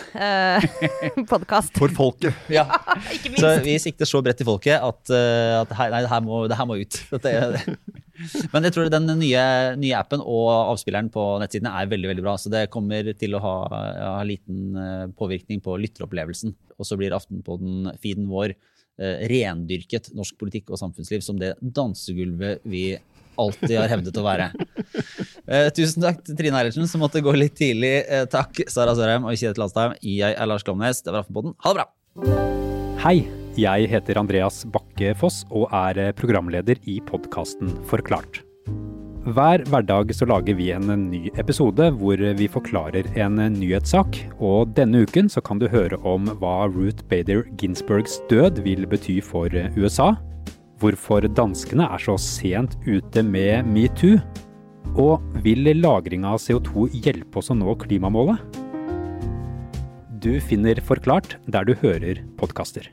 podkast. For folket. Ja. Ikke minst. Så vi sikter så bredt til folket at, at her, nei, det, her må, det her må ut. Men jeg tror den nye, nye, appen og avspilleren på nettsidene er veldig veldig bra. Så det kommer til å ha, ha liten påvirkning på lytteropplevelsen. Og så blir Aftenpodden-feeden vår Eh, rendyrket norsk politikk og samfunnsliv som det dansegulvet vi alltid har hevdet å være. Eh, tusen takk til Trine Eilertsen, som måtte gå litt tidlig. Eh, takk, Sara Sørheim og Kjetil Astheim. Jeg er Lars Glomnes. Det var Aftenposten. Ha det bra! Hei, jeg heter Andreas Bakke Foss og er eh, programleder i podkasten Forklart. Hver hverdag så lager vi en ny episode hvor vi forklarer en nyhetssak. Og denne uken så kan du høre om hva Ruth Bader Ginsburgs død vil bety for USA. Hvorfor danskene er så sent ute med metoo. Og vil lagring av CO2 hjelpe oss å nå klimamålet? Du finner Forklart der du hører podkaster.